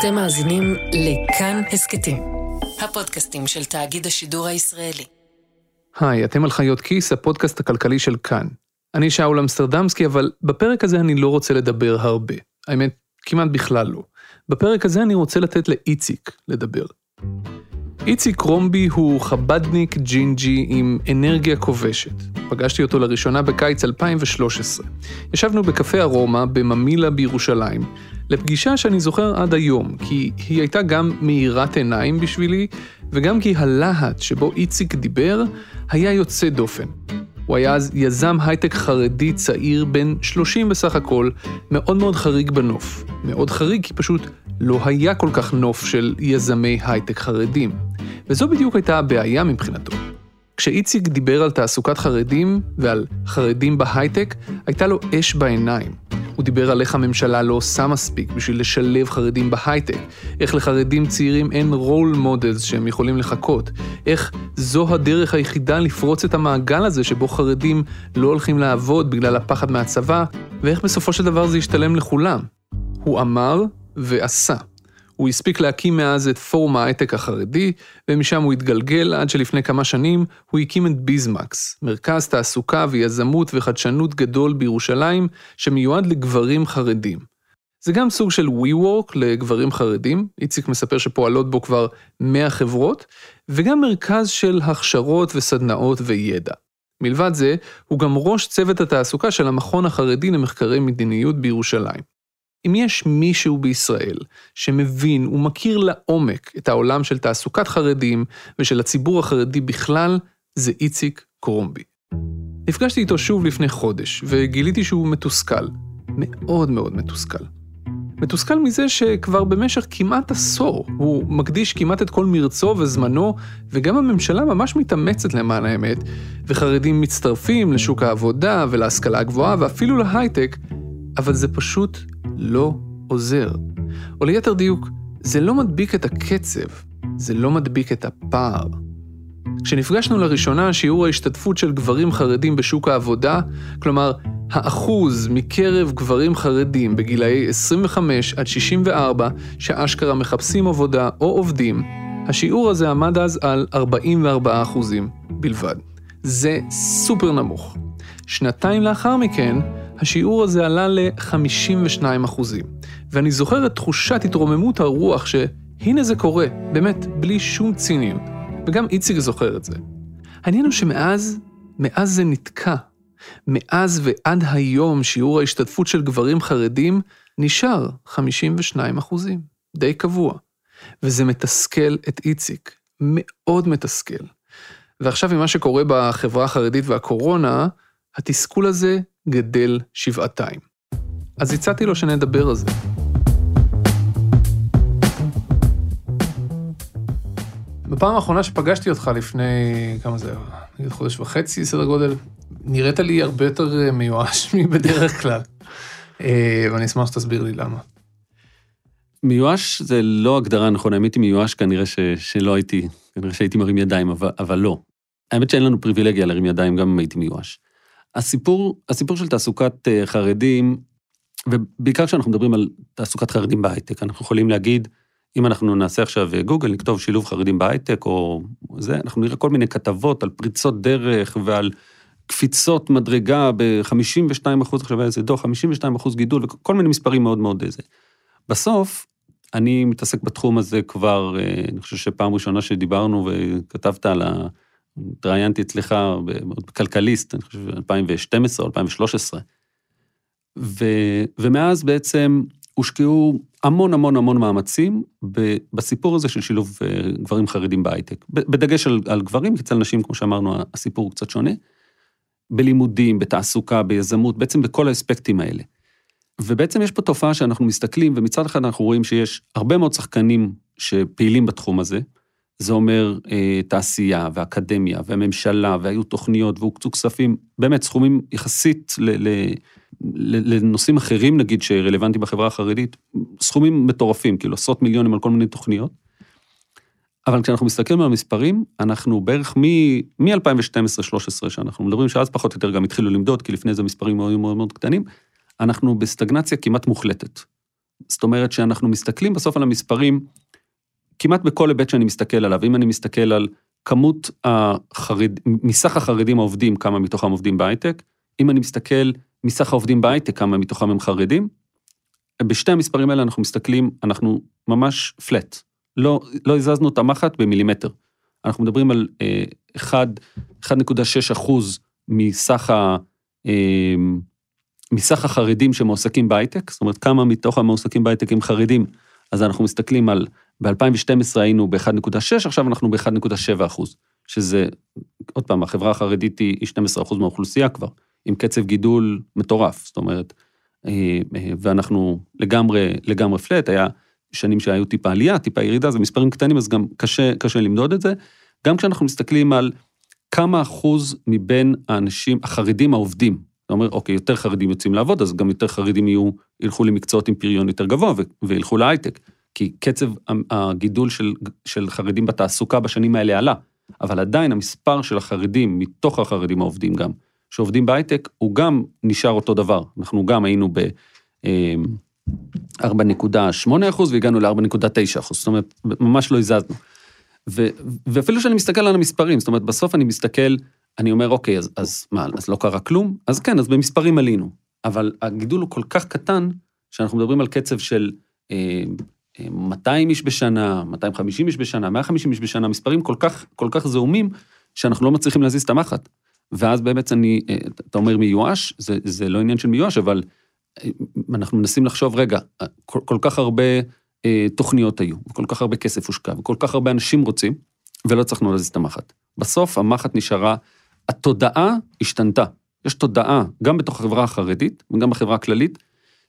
אתם מאזינים לכאן הסכתים, הפודקאסטים של תאגיד השידור הישראלי. היי, אתם על חיות כיס, הפודקאסט הכלכלי של כאן. אני שאול אמסטרדמסקי, אבל בפרק הזה אני לא רוצה לדבר הרבה. האמת, כמעט בכלל לא. בפרק הזה אני רוצה לתת לאיציק לדבר. איציק רומבי הוא חבדניק ג'ינג'י עם אנרגיה כובשת. פגשתי אותו לראשונה בקיץ 2013. ישבנו בקפה ארומה בממילה בירושלים, לפגישה שאני זוכר עד היום, כי היא הייתה גם מאירת עיניים בשבילי, וגם כי הלהט שבו איציק דיבר היה יוצא דופן. הוא היה אז יזם הייטק חרדי צעיר בן 30 בסך הכל, מאוד מאוד חריג בנוף. מאוד חריג כי פשוט לא היה כל כך נוף של יזמי הייטק חרדים. וזו בדיוק הייתה הבעיה מבחינתו. כשאיציק דיבר על תעסוקת חרדים ועל חרדים בהייטק, הייתה לו אש בעיניים. הוא דיבר על איך הממשלה לא עושה מספיק בשביל לשלב חרדים בהייטק, איך לחרדים צעירים אין role models שהם יכולים לחקות, איך זו הדרך היחידה לפרוץ את המעגל הזה שבו חרדים לא הולכים לעבוד בגלל הפחד מהצבא, ואיך בסופו של דבר זה ישתלם לכולם. הוא אמר ועשה. הוא הספיק להקים מאז את פורום ההייטק החרדי, ומשם הוא התגלגל עד שלפני כמה שנים הוא הקים את ביזמקס, מרכז תעסוקה ויזמות וחדשנות גדול בירושלים, שמיועד לגברים חרדים. זה גם סוג של WeWork לגברים חרדים, איציק מספר שפועלות בו כבר 100 חברות, וגם מרכז של הכשרות וסדנאות וידע. מלבד זה, הוא גם ראש צוות התעסוקה של המכון החרדי למחקרי מדיניות בירושלים. אם יש מישהו בישראל שמבין ומכיר לעומק את העולם של תעסוקת חרדים ושל הציבור החרדי בכלל, זה איציק קרומבי. נפגשתי איתו שוב לפני חודש, וגיליתי שהוא מתוסכל. מאוד מאוד מתוסכל. מתוסכל מזה שכבר במשך כמעט עשור הוא מקדיש כמעט את כל מרצו וזמנו, וגם הממשלה ממש מתאמצת למען האמת, וחרדים מצטרפים לשוק העבודה ולהשכלה הגבוהה ואפילו להייטק, אבל זה פשוט לא עוזר. או ליתר דיוק, זה לא מדביק את הקצב, זה לא מדביק את הפער. כשנפגשנו לראשונה, שיעור ההשתתפות של גברים חרדים בשוק העבודה, כלומר, האחוז מקרב גברים חרדים בגילאי 25 עד 64 שאשכרה מחפשים עבודה או עובדים, השיעור הזה עמד אז על 44 אחוזים בלבד. זה סופר נמוך. שנתיים לאחר מכן, השיעור הזה עלה ל-52 אחוזים. ואני זוכר את תחושת התרוממות הרוח שהנה זה קורה, באמת, בלי שום ציניות. וגם איציק זוכר את זה. העניין הוא שמאז, מאז זה נתקע. מאז ועד היום שיעור ההשתתפות של גברים חרדים נשאר 52 אחוזים, די קבוע. וזה מתסכל את איציק, מאוד מתסכל. ועכשיו עם מה שקורה בחברה החרדית והקורונה, התסכול הזה גדל שבעתיים. אז הצעתי לו שנדבר על זה. בפעם האחרונה שפגשתי אותך לפני, כמה זה, נגיד חודש וחצי, סדר גודל, נראית לי הרבה יותר אה, מיואש מבדרך כלל. אה, ואני אשמח שתסביר לי למה. מיואש זה לא הגדרה נכונה, אם הייתי מיואש כנראה ש, שלא הייתי, כנראה שהייתי מרים ידיים, אבל, אבל לא. האמת שאין לנו פריבילגיה להרים ידיים גם אם הייתי מיואש. הסיפור, הסיפור של תעסוקת אה, חרדים, ובעיקר כשאנחנו מדברים על תעסוקת חרדים בהייטק, אנחנו יכולים להגיד, אם אנחנו נעשה עכשיו אה, גוגל, נכתוב שילוב חרדים בהייטק או זה, אנחנו נראה כל מיני כתבות על פריצות דרך ועל קפיצות מדרגה ב-52 אחוז, עכשיו היה איזה דוח, 52 אחוז גידול, וכל מיני מספרים מאוד מאוד איזה. בסוף, אני מתעסק בתחום הזה כבר, אה, אני חושב שפעם ראשונה שדיברנו וכתבת על ה... התראיינתי אצלך בכלכליסט, אני חושב, 2012 או 2013. ו, ומאז בעצם הושקעו המון המון המון מאמצים בסיפור הזה של שילוב אה, גברים חרדים בהייטק. בדגש על, על גברים, כי אצל נשים, כמו שאמרנו, הסיפור הוא קצת שונה. בלימודים, בתעסוקה, ביזמות, בעצם בכל האספקטים האלה. ובעצם יש פה תופעה שאנחנו מסתכלים, ומצד אחד אנחנו רואים שיש הרבה מאוד שחקנים שפעילים בתחום הזה, זה אומר אה, תעשייה ואקדמיה וממשלה, והיו תוכניות והוקצו כספים, באמת סכומים יחסית ל, ל, ל, לנושאים אחרים נגיד שרלוונטיים בחברה החרדית, סכומים מטורפים, כאילו עשרות מיליונים על כל מיני תוכניות. אבל כשאנחנו מסתכלים על המספרים, אנחנו בערך מ-2012-2013, שאנחנו מדברים שאז פחות או יותר גם התחילו למדוד, כי לפני זה מספרים היו מאוד מאוד קטנים, אנחנו בסטגנציה כמעט מוחלטת. זאת אומרת שאנחנו מסתכלים בסוף על המספרים, כמעט בכל היבט שאני מסתכל עליו, אם אני מסתכל על כמות החרד... מסך החרדים העובדים, כמה מתוכם עובדים בהייטק, אם אני מסתכל מסך העובדים בהייטק, כמה מתוכם הם חרדים, בשתי המספרים האלה אנחנו מסתכלים, אנחנו ממש פלט. לא, לא הזזנו את המחט במילימטר. אנחנו מדברים על אה, 1.6 אחוז מסך, אה, מסך החרדים שמועסקים בהייטק, זאת אומרת כמה מתוך המועסקים בהייטק הם חרדים, אז אנחנו מסתכלים על, ב-2012 היינו ב-1.6, עכשיו אנחנו ב-1.7 אחוז, שזה, עוד פעם, החברה החרדית היא 12 אחוז מהאוכלוסייה כבר, עם קצב גידול מטורף, זאת אומרת, אה, אה, ואנחנו לגמרי, לגמרי פלט, היה שנים שהיו טיפה עלייה, טיפה ירידה, זה מספרים קטנים, אז גם קשה, קשה למדוד את זה. גם כשאנחנו מסתכלים על כמה אחוז מבין האנשים, החרדים העובדים, אתה אומר, אוקיי, יותר חרדים יוצאים לעבוד, אז גם יותר חרדים יהיו, ילכו למקצועות עם פריון יותר גבוה וילכו להייטק. כי קצב הגידול של, של חרדים בתעסוקה בשנים האלה עלה, אבל עדיין המספר של החרדים, מתוך החרדים העובדים גם, שעובדים בהייטק, הוא גם נשאר אותו דבר. אנחנו גם היינו ב... 4.8 אחוז והגענו ל-4.9 אחוז, זאת אומרת, ממש לא הזזנו. ו, ואפילו שאני מסתכל על המספרים, זאת אומרת, בסוף אני מסתכל, אני אומר, אוקיי, אז, אז מה, אז לא קרה כלום? אז כן, אז במספרים עלינו. אבל הגידול הוא כל כך קטן, שאנחנו מדברים על קצב של אה, 200 איש בשנה, 250 איש בשנה, 150 איש בשנה, מספרים כל כך, כל כך זעומים, שאנחנו לא מצליחים להזיז את המחט. ואז באמת אני, אתה אומר מיואש, זה, זה לא עניין של מיואש, אבל אנחנו מנסים לחשוב, רגע, כל, כל כך הרבה אה, תוכניות היו, וכל כך הרבה כסף הושקע, וכל כך הרבה אנשים רוצים, ולא הצלחנו להזיז את המחט. בסוף המחט נשארה, התודעה השתנתה. יש תודעה, גם בתוך החברה החרדית, וגם בחברה הכללית,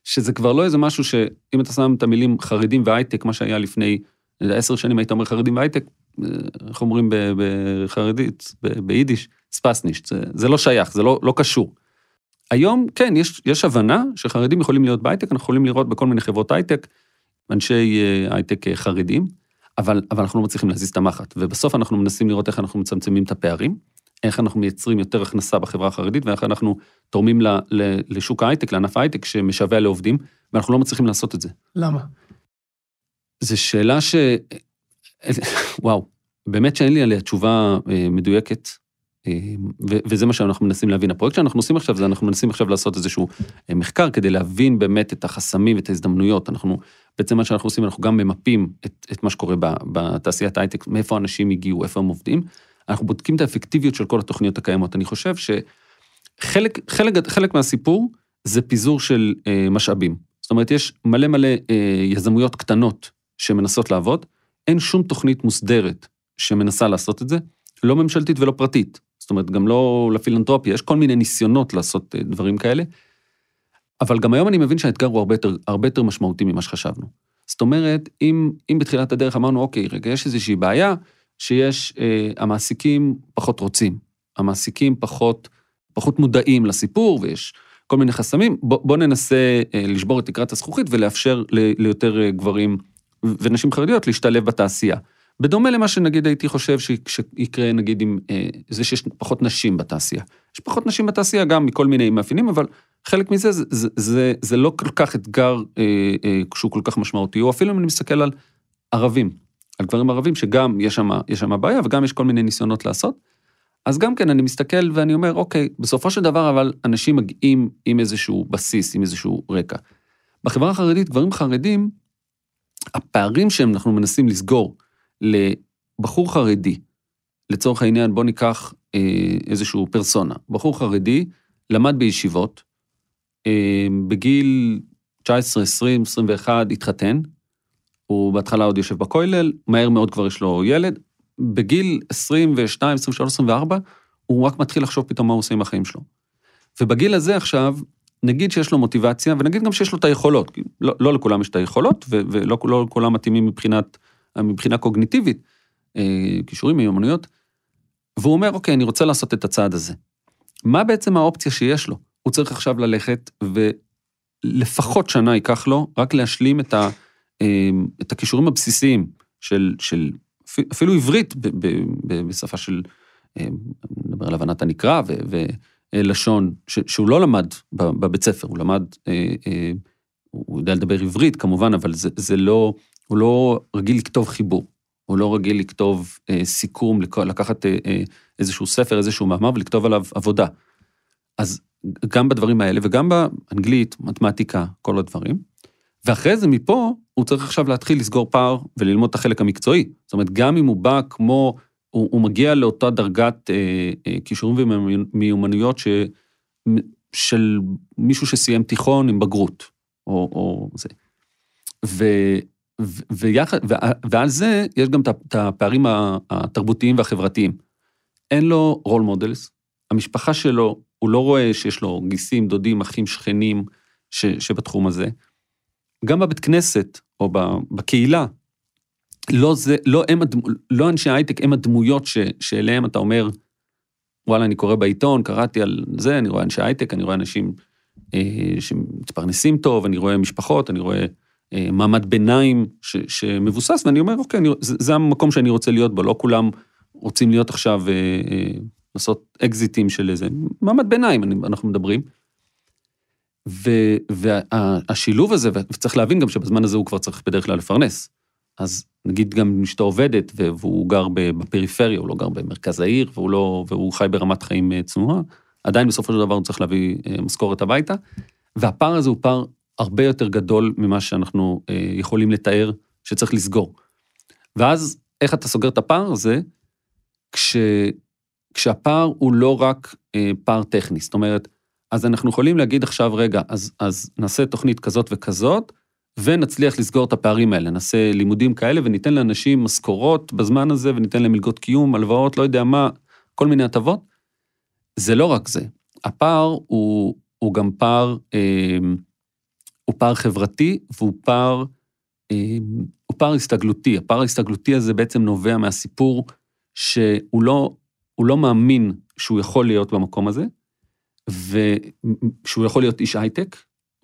שזה כבר לא איזה משהו שאם אתה שם את המילים חרדים והייטק, מה שהיה לפני עשר שנים, היית אומר חרדים והייטק, אה, איך אומרים בחרדית, ביידיש, ספסנישט, זה, זה לא שייך, זה לא, לא קשור. היום, כן, יש, יש הבנה שחרדים יכולים להיות בהייטק, אנחנו יכולים לראות בכל מיני חברות הייטק, אנשי אה, הייטק אה, חרדים, אבל, אבל אנחנו לא מצליחים להזיז את המחט, ובסוף אנחנו מנסים לראות איך אנחנו מצמצמים את הפערים, איך אנחנו מייצרים יותר הכנסה בחברה החרדית, ואיך אנחנו תורמים ל, ל, לשוק ההייטק, לענף ההייטק שמשווע לעובדים, ואנחנו לא מצליחים לעשות את זה. למה? זו שאלה ש... וואו, באמת שאין לי עליה תשובה אה, מדויקת. וזה מה שאנחנו מנסים להבין. הפרויקט שאנחנו עושים עכשיו, זה אנחנו מנסים עכשיו לעשות איזשהו אה, מחקר כדי להבין באמת את החסמים ואת ההזדמנויות. אנחנו, בעצם מה שאנחנו עושים, אנחנו גם ממפים את, את מה שקורה בתעשיית ההייטק, מאיפה אנשים הגיעו, איפה הם עובדים. אנחנו בודקים את האפקטיביות של כל התוכניות הקיימות. אני חושב שחלק חלק, חלק מהסיפור זה פיזור של אה, משאבים. זאת אומרת, יש מלא מלא אה, יזמויות קטנות שמנסות לעבוד, אין שום תוכנית מוסדרת שמנסה לעשות את זה, לא ממשלתית ולא פרטית. זאת אומרת, גם לא לפילנטרופיה, יש כל מיני ניסיונות לעשות אה, דברים כאלה, אבל גם היום אני מבין שהאתגר הוא הרבה יותר, הרבה יותר משמעותי ממה שחשבנו. זאת אומרת, אם, אם בתחילת הדרך אמרנו, אוקיי, רגע, יש איזושהי בעיה, שיש, אה, המעסיקים פחות רוצים, המעסיקים פחות, פחות מודעים לסיפור, ויש כל מיני חסמים, בוא, בוא ננסה אה, לשבור את תקרת הזכוכית ולאפשר ל, ליותר אה, גברים ונשים חרדיות להשתלב בתעשייה. בדומה למה שנגיד הייתי חושב שיקרה נגיד עם אה, זה שיש פחות נשים בתעשייה. יש פחות נשים בתעשייה גם מכל מיני מאפיינים, אבל חלק מזה זה, זה, זה, זה לא כל כך אתגר אה, אה, שהוא כל כך משמעותי, או אפילו אם אני מסתכל על ערבים, על גברים ערבים שגם יש שם, בעיה וגם יש כל מיני ניסיונות לעשות. אז גם כן אני מסתכל ואני אומר, אוקיי, בסופו של דבר אבל אנשים מגיעים עם איזשהו בסיס, עם איזשהו רקע. בחברה החרדית, גברים חרדים, הפערים שאנחנו מנסים לסגור, לבחור חרדי, לצורך העניין, בוא ניקח אה, איזשהו פרסונה. בחור חרדי למד בישיבות, אה, בגיל 19, 20, 21 התחתן, הוא בהתחלה עוד יושב בכולל, מהר מאוד כבר יש לו ילד, בגיל 22, 23, 24, הוא רק מתחיל לחשוב פתאום מה הוא עושה עם החיים שלו. ובגיל הזה עכשיו, נגיד שיש לו מוטיבציה, ונגיד גם שיש לו את היכולות, לא, לא לכולם יש את היכולות, ולא לא לכולם מתאימים מבחינת מבחינה קוגניטיבית, אה, כישורים, מיומנויות, והוא אומר, אוקיי, אני רוצה לעשות את הצעד הזה. מה בעצם האופציה שיש לו? הוא צריך עכשיו ללכת ולפחות שנה ייקח לו רק להשלים את, ה, את הכישורים הבסיסיים של, של אפילו עברית בשפה של, אה, נדבר על הבנת הנקרא ולשון, שהוא לא למד בבית ספר, הוא למד, הוא יודע לדבר עברית כמובן, אבל זה, זה לא, הוא לא רגיל לכתוב חיבור. הוא לא רגיל לכתוב אה, סיכום, לקחת אה, אה, איזשהו ספר, איזשהו מאמר ולכתוב עליו עבודה. אז גם בדברים האלה וגם באנגלית, מתמטיקה, כל הדברים. ואחרי זה מפה, הוא צריך עכשיו להתחיל לסגור פער וללמוד את החלק המקצועי. זאת אומרת, גם אם הוא בא כמו, הוא, הוא מגיע לאותה דרגת אה, אה, כישורים ומיומנויות ש, של מישהו שסיים תיכון עם בגרות, או, או זה. ו, ו, ויחד, ו, ועל זה יש גם את הפערים התרבותיים והחברתיים. אין לו role models, המשפחה שלו, הוא לא רואה שיש לו גיסים, דודים, אחים, שכנים ש, שבתחום הזה. גם בבית כנסת או בקהילה, לא, זה, לא, הם, לא אנשי הייטק הם הדמויות ש, שאליהם אתה אומר, וואלה, אני קורא בעיתון, קראתי על זה, אני רואה אנשי הייטק, אני רואה אנשים אה, שמתפרנסים טוב, אני רואה משפחות, אני רואה אה, מעמד ביניים ש, שמבוסס, ואני אומר, אוקיי, אני, זה, זה המקום שאני רוצה להיות בו, לא כולם רוצים להיות עכשיו, אה, אה, לעשות אקזיטים של איזה מעמד ביניים, אני, אנחנו מדברים. והשילוב הזה, וצריך להבין גם שבזמן הזה הוא כבר צריך בדרך כלל לפרנס. אז נגיד גם אשתו עובדת והוא גר בפריפריה, הוא לא גר במרכז העיר, והוא, לא, והוא חי ברמת חיים אה, צנועה, עדיין בסופו של דבר הוא צריך להביא אה, משכורת הביתה, והפער הזה הוא פער הרבה יותר גדול ממה שאנחנו אה, יכולים לתאר שצריך לסגור. ואז איך אתה סוגר את הפער הזה? כש, כשהפער הוא לא רק פער טכני, זאת אומרת, אז אנחנו יכולים להגיד עכשיו, רגע, אז, אז נעשה תוכנית כזאת וכזאת, ונצליח לסגור את הפערים האלה, נעשה לימודים כאלה וניתן לאנשים משכורות בזמן הזה, וניתן להם מלגות קיום, הלוואות, לא יודע מה, כל מיני הטבות. זה לא רק זה. הפער הוא, הוא גם פער, אה, הוא פער חברתי והוא פער, אה, הוא פער הסתגלותי. הפער ההסתגלותי הזה בעצם נובע מהסיפור שהוא לא, לא מאמין שהוא יכול להיות במקום הזה, ושהוא יכול להיות איש הייטק,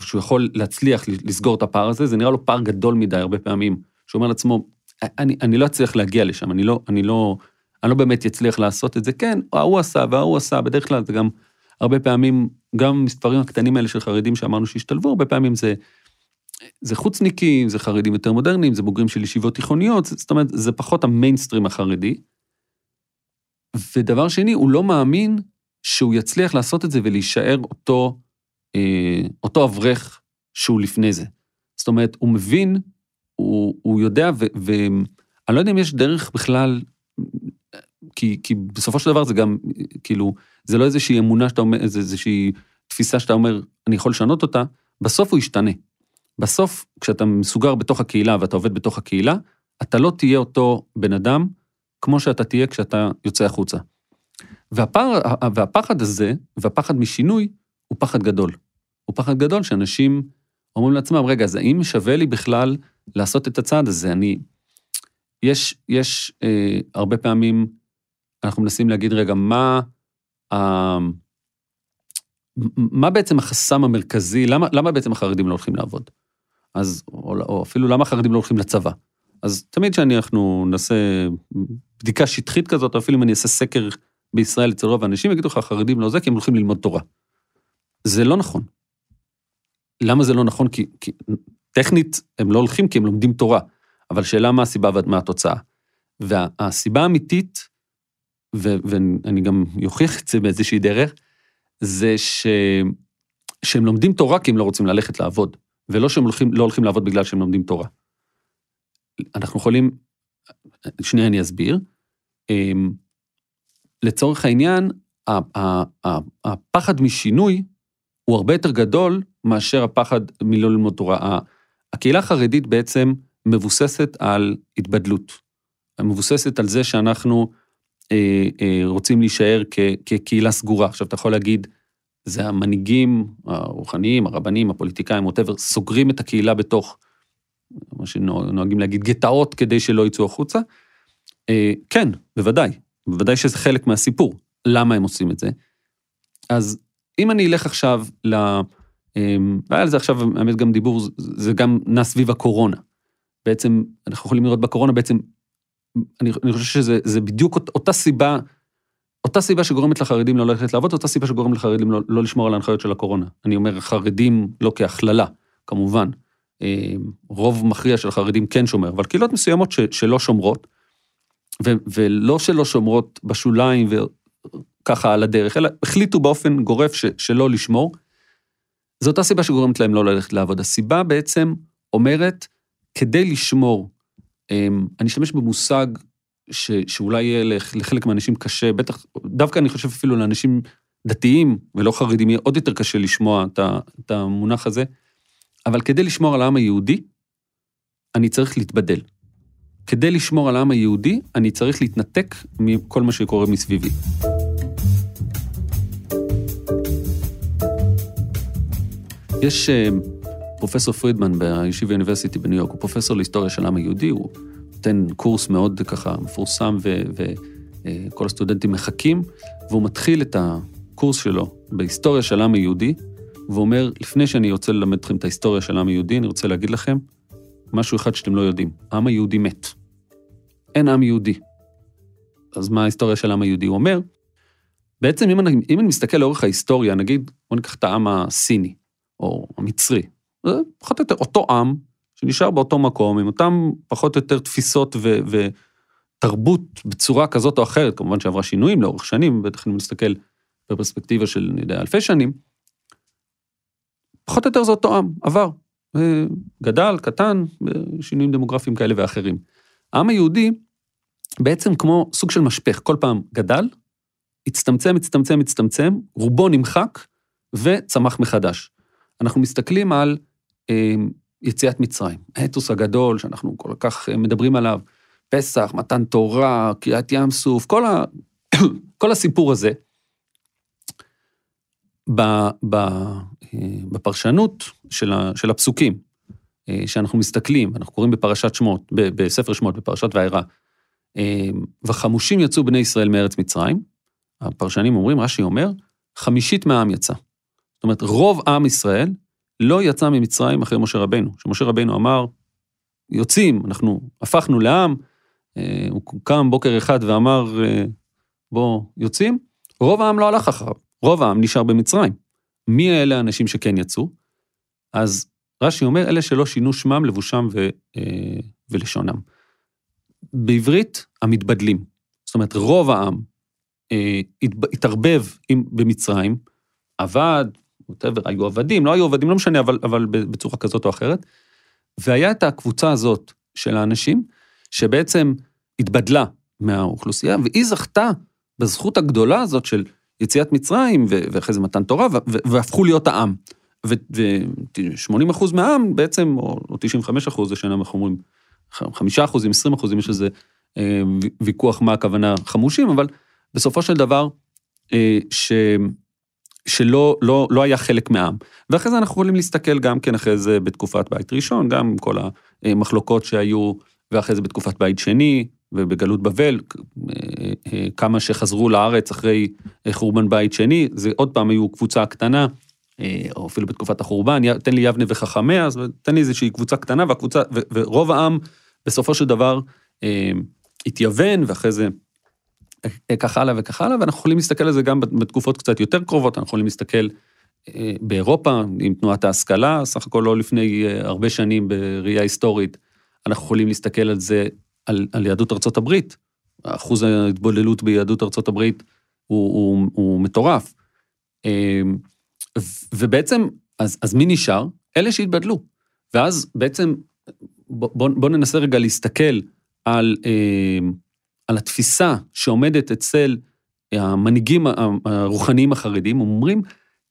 שהוא יכול להצליח לסגור את הפער הזה, זה נראה לו פער גדול מדי הרבה פעמים. שהוא אומר לעצמו, אני, אני לא אצליח להגיע לשם, אני לא, אני לא, אני לא באמת אצליח לעשות את זה. כן, ההוא עשה וההוא עשה, בדרך כלל זה גם הרבה פעמים, גם מספרים הקטנים האלה של חרדים שאמרנו שהשתלבו, הרבה פעמים זה, זה חוצניקים, זה חרדים יותר מודרניים, זה בוגרים של ישיבות תיכוניות, זאת אומרת, זה פחות המיינסטרים החרדי. ודבר שני, הוא לא מאמין שהוא יצליח לעשות את זה ולהישאר אותו, אה, אותו אברך שהוא לפני זה. זאת אומרת, הוא מבין, הוא, הוא יודע, ואני לא יודע אם יש דרך בכלל, כי, כי בסופו של דבר זה גם, כאילו, זה לא איזושהי אמונה שאתה אומר, זה איזושהי תפיסה שאתה אומר, אני יכול לשנות אותה, בסוף הוא ישתנה. בסוף, כשאתה מסוגר בתוך הקהילה ואתה עובד בתוך הקהילה, אתה לא תהיה אותו בן אדם כמו שאתה תהיה כשאתה יוצא החוצה. והפער, והפחד הזה, והפחד משינוי, הוא פחד גדול. הוא פחד גדול שאנשים אומרים לעצמם, רגע, אז האם שווה לי בכלל לעשות את הצעד הזה? אני... יש, יש אה, הרבה פעמים, אנחנו מנסים להגיד, רגע, מה, אה, מה בעצם החסם המרכזי, למה, למה בעצם החרדים לא הולכים לעבוד? אז, או, או אפילו למה החרדים לא הולכים לצבא? אז תמיד כשאנחנו נעשה בדיקה שטחית כזאת, או אפילו אם אני אעשה סקר בישראל אצל רוב האנשים יגידו לך, החרדים לא זה, כי הם הולכים ללמוד תורה. זה לא נכון. למה זה לא נכון? כי, כי טכנית הם לא הולכים כי הם לומדים תורה, אבל שאלה מה הסיבה ומה התוצאה. והסיבה האמיתית, ו, ואני גם אוכיח את זה באיזושהי דרך, זה ש, שהם לומדים תורה כי הם לא רוצים ללכת לעבוד, ולא שהם הולכים, לא הולכים לעבוד בגלל שהם לומדים תורה. אנחנו יכולים, שנייה אני אסביר. אמ, לצורך העניין, הפחד משינוי הוא הרבה יותר גדול מאשר הפחד מלא ללמוד תורה. הקהילה החרדית בעצם מבוססת על התבדלות. מבוססת על זה שאנחנו אה, אה, רוצים להישאר כ, כקהילה סגורה. עכשיו, אתה יכול להגיד, זה המנהיגים הרוחניים, הרבנים, הפוליטיקאים, ווטאבר, סוגרים את הקהילה בתוך, מה שנוהגים להגיד, גטאות כדי שלא יצאו החוצה. אה, כן, בוודאי, בוודאי שזה חלק מהסיפור, למה הם עושים את זה. אז אם אני אלך עכשיו ל... אמ, והיה על זה עכשיו, האמת, גם דיבור, זה גם נע סביב הקורונה. בעצם, אנחנו יכולים לראות בקורונה, בעצם, אני, אני חושב שזה בדיוק אותה סיבה, אותה סיבה שגורמת לחרדים לא ללכת לעבוד, אותה סיבה שגורמת לחרדים לא, לא לשמור על ההנחיות של הקורונה. אני אומר חרדים לא כהכללה, כמובן, אה, רוב מכריע של חרדים כן שומר, אבל קהילות מסוימות ש, שלא שומרות, ו, ולא שלא שומרות בשוליים וככה על הדרך, אלא החליטו באופן גורף ש, שלא לשמור, זו אותה סיבה שגורמת להם לא ללכת לעבוד. הסיבה בעצם אומרת, כדי לשמור, אמ, אני אשתמש במושג ש, שאולי יהיה לחלק מהאנשים קשה, בטח, דווקא אני חושב אפילו לאנשים דתיים ולא חרדים, יהיה עוד יותר קשה לשמוע את המונח הזה, אבל כדי לשמור על העם היהודי, אני צריך להתבדל. כדי לשמור על העם היהודי, אני צריך להתנתק מכל מה שקורה מסביבי. יש אה, פרופסור פרידמן בישיבה אוניברסיטי בניו יורק, הוא פרופסור להיסטוריה של העם היהודי, הוא נותן קורס מאוד ככה מפורסם וכל אה, הסטודנטים מחכים, והוא מתחיל את הקורס שלו בהיסטוריה של העם היהודי, ואומר, לפני שאני רוצה ללמד אתכם את ההיסטוריה של העם היהודי, אני רוצה להגיד לכם משהו אחד שאתם לא יודעים, העם היהודי מת. אין עם יהודי. אז מה ההיסטוריה של העם היהודי? הוא אומר, בעצם אם אני, אם אני מסתכל לאורך ההיסטוריה, נגיד, בוא ניקח את העם הסיני, או המצרי, זה פחות או יותר אותו עם שנשאר באותו מקום, עם אותם פחות או יותר תפיסות ו, ותרבות בצורה כזאת או אחרת, כמובן שעברה שינויים לאורך שנים, בטח אם נסתכל בפרספקטיבה של, אני יודע, אלפי שנים, פחות או יותר זה אותו עם, עבר. גדל, קטן, שינויים דמוגרפיים כאלה ואחרים. העם היהודי בעצם כמו סוג של משפך, כל פעם גדל, הצטמצם, הצטמצם, הצטמצם, רובו נמחק וצמח מחדש. אנחנו מסתכלים על אה, יציאת מצרים, האתוס הגדול שאנחנו כל כך אה, מדברים עליו, פסח, מתן תורה, קריאת ים סוף, כל, ה, כל הסיפור הזה, בפרשנות של, הפסוקים, אה, שאנחנו מסתכלים, אנחנו קוראים בפרשת שמות, בספר שמות, בפרשת וארא, וחמושים יצאו בני ישראל מארץ מצרים, הפרשנים אומרים, רש"י אומר, חמישית מהעם יצא. זאת אומרת, רוב עם ישראל לא יצא ממצרים אחרי משה רבנו. שמשה רבנו אמר, יוצאים, אנחנו הפכנו לעם, הוא קם בוקר אחד ואמר, בוא, יוצאים, רוב העם לא הלך אחריו. רוב העם נשאר במצרים. מי אלה האנשים שכן יצאו? אז רש"י אומר, אלה שלא שינו שמם, לבושם ו, אה, ולשונם. בעברית, המתבדלים. זאת אומרת, רוב העם אה, התערבב במצרים, עבד, whatever, היו עבדים, לא היו עבדים, לא משנה, אבל, אבל בצורה כזאת או אחרת. והיה את הקבוצה הזאת של האנשים, שבעצם התבדלה מהאוכלוסייה, והיא זכתה בזכות הגדולה הזאת של יציאת מצרים, ואחרי זה מתן תורה, והפכו להיות העם. ו-80 אחוז מהעם בעצם, או 95 אחוז, זה שאנחנו אומרים, 5 אחוזים, 20 אחוזים, יש איזה אה, ויכוח מה הכוונה חמושים, אבל בסופו של דבר, אה, ש... שלא לא, לא היה חלק מהעם. ואחרי זה אנחנו יכולים להסתכל גם כן אחרי זה בתקופת בית ראשון, גם כל המחלוקות שהיו, ואחרי זה בתקופת בית שני, ובגלות בבל, אה, אה, כמה שחזרו לארץ אחרי אה, חורבן בית שני, זה עוד פעם היו קבוצה קטנה, או אפילו בתקופת החורבן, תן לי יבנה וחכמיה, אז תן לי איזושהי קבוצה קטנה, והקבוצה, ורוב העם בסופו של דבר התייוון, ואחרי זה כך הלאה וכך הלאה, ואנחנו יכולים להסתכל על זה גם בתקופות קצת יותר קרובות, אנחנו יכולים להסתכל באירופה עם תנועת ההשכלה, סך הכל לא לפני הרבה שנים בראייה היסטורית, אנחנו יכולים להסתכל על זה על, על יהדות ארצות הברית, אחוז ההתבוללות ביהדות ארצות הברית הוא, הוא, הוא מטורף. אמ, ובעצם, אז, אז מי נשאר? אלה שהתבדלו. ואז בעצם, בואו בוא ננסה רגע להסתכל על, אמ, על התפיסה שעומדת אצל המנהיגים הרוחניים החרדים, אומרים,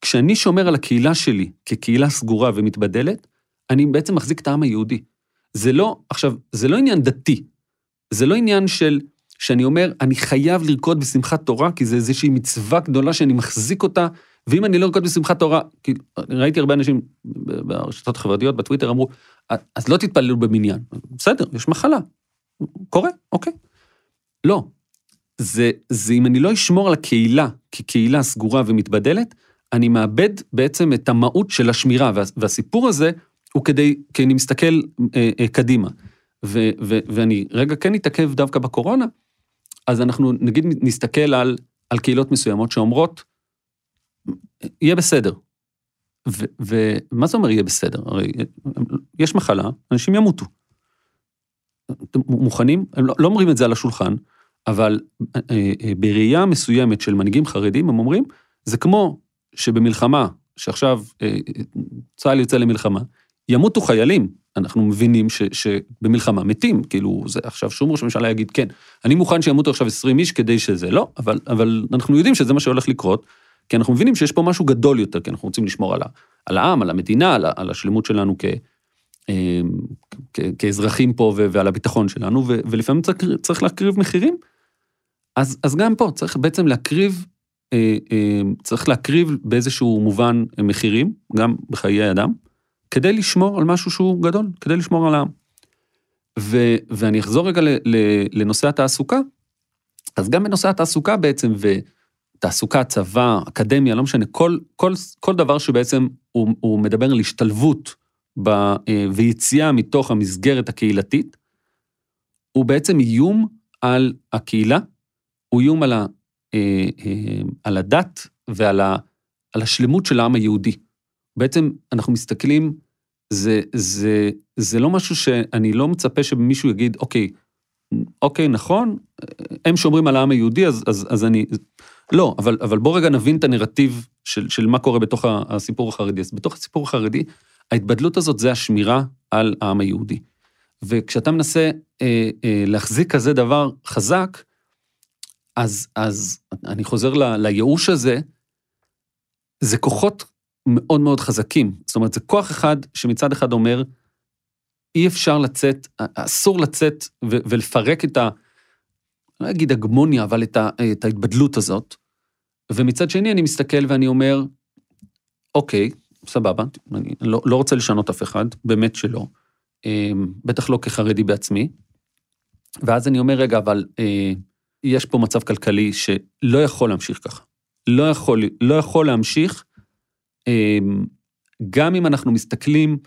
כשאני שומר על הקהילה שלי כקהילה סגורה ומתבדלת, אני בעצם מחזיק את העם היהודי. זה לא, עכשיו, זה לא עניין דתי, זה לא עניין של, שאני אומר, אני חייב לרקוד בשמחת תורה, כי זה איזושהי מצווה גדולה שאני מחזיק אותה, ואם אני לא ארקוד בשמחת תורה, כי ראיתי הרבה אנשים ברשתות החברתיות, בטוויטר, אמרו, אז לא תתפללו במניין. בסדר, יש מחלה. קורה, אוקיי. לא. זה, זה אם אני לא אשמור על הקהילה כקהילה סגורה ומתבדלת, אני מאבד בעצם את המהות של השמירה, וה, והסיפור הזה הוא כדי, כי אני מסתכל אה, אה, קדימה. ו, ו, ואני רגע כן אתעכב דווקא בקורונה, אז אנחנו נגיד נסתכל על, על קהילות מסוימות שאומרות, יהיה בסדר. ומה זה אומר יהיה בסדר? הרי יש מחלה, אנשים ימותו. אתם מוכנים? הם לא, לא אומרים את זה על השולחן, אבל אה, אה, בראייה מסוימת של מנהיגים חרדים, הם אומרים, זה כמו שבמלחמה, שעכשיו אה, צה"ל יוצא למלחמה, ימותו חיילים, אנחנו מבינים ש, שבמלחמה מתים, כאילו, זה עכשיו שום ראש ממשלה יגיד, כן, אני מוכן שימותו עכשיו 20 איש כדי שזה, לא, אבל, אבל אנחנו יודעים שזה מה שהולך לקרות, כי אנחנו מבינים שיש פה משהו גדול יותר, כי אנחנו רוצים לשמור על, ה, על העם, על המדינה, על, על השלמות שלנו כ, כ, כאזרחים פה ועל הביטחון שלנו, ו, ולפעמים צריך, צריך להקריב מחירים. אז, אז גם פה צריך בעצם להקריב, אה, אה, צריך להקריב באיזשהו מובן מחירים, גם בחיי אדם, כדי לשמור על משהו שהוא גדול, כדי לשמור על העם. ו, ואני אחזור רגע ל, ל, לנושא התעסוקה, אז גם בנושא התעסוקה בעצם, ותעסוקה, צבא, אקדמיה, לא משנה, כל, כל, כל דבר שבעצם הוא, הוא מדבר על השתלבות ב, אה, ויציאה מתוך המסגרת הקהילתית, הוא בעצם איום על הקהילה, הוא איום על, ה, אה, אה, על הדת ועל ה, על השלמות של העם היהודי. בעצם אנחנו מסתכלים, זה, זה, זה לא משהו שאני לא מצפה שמישהו יגיד, אוקיי, אוקיי, נכון, הם שומרים על העם היהודי, אז, אז, אז אני... לא, אבל, אבל בוא רגע נבין את הנרטיב של, של מה קורה בתוך הסיפור החרדי. אז בתוך הסיפור החרדי, ההתבדלות הזאת זה השמירה על העם היהודי. וכשאתה מנסה אה, אה, להחזיק כזה דבר חזק, אז, אז אני חוזר ל, לייאוש הזה, זה כוחות מאוד מאוד חזקים. זאת אומרת, זה כוח אחד שמצד אחד אומר, אי אפשר לצאת, אסור לצאת ו- ולפרק את ה... לא אגיד הגמוניה, אבל את, ה- את ההתבדלות הזאת. ומצד שני אני מסתכל ואני אומר, אוקיי, סבבה, אני לא, לא רוצה לשנות אף אחד, באמת שלא. אמ, בטח לא כחרדי בעצמי. ואז אני אומר, רגע, אבל אה, יש פה מצב כלכלי שלא יכול להמשיך ככה. לא יכול, לא יכול להמשיך, אה, גם אם אנחנו מסתכלים,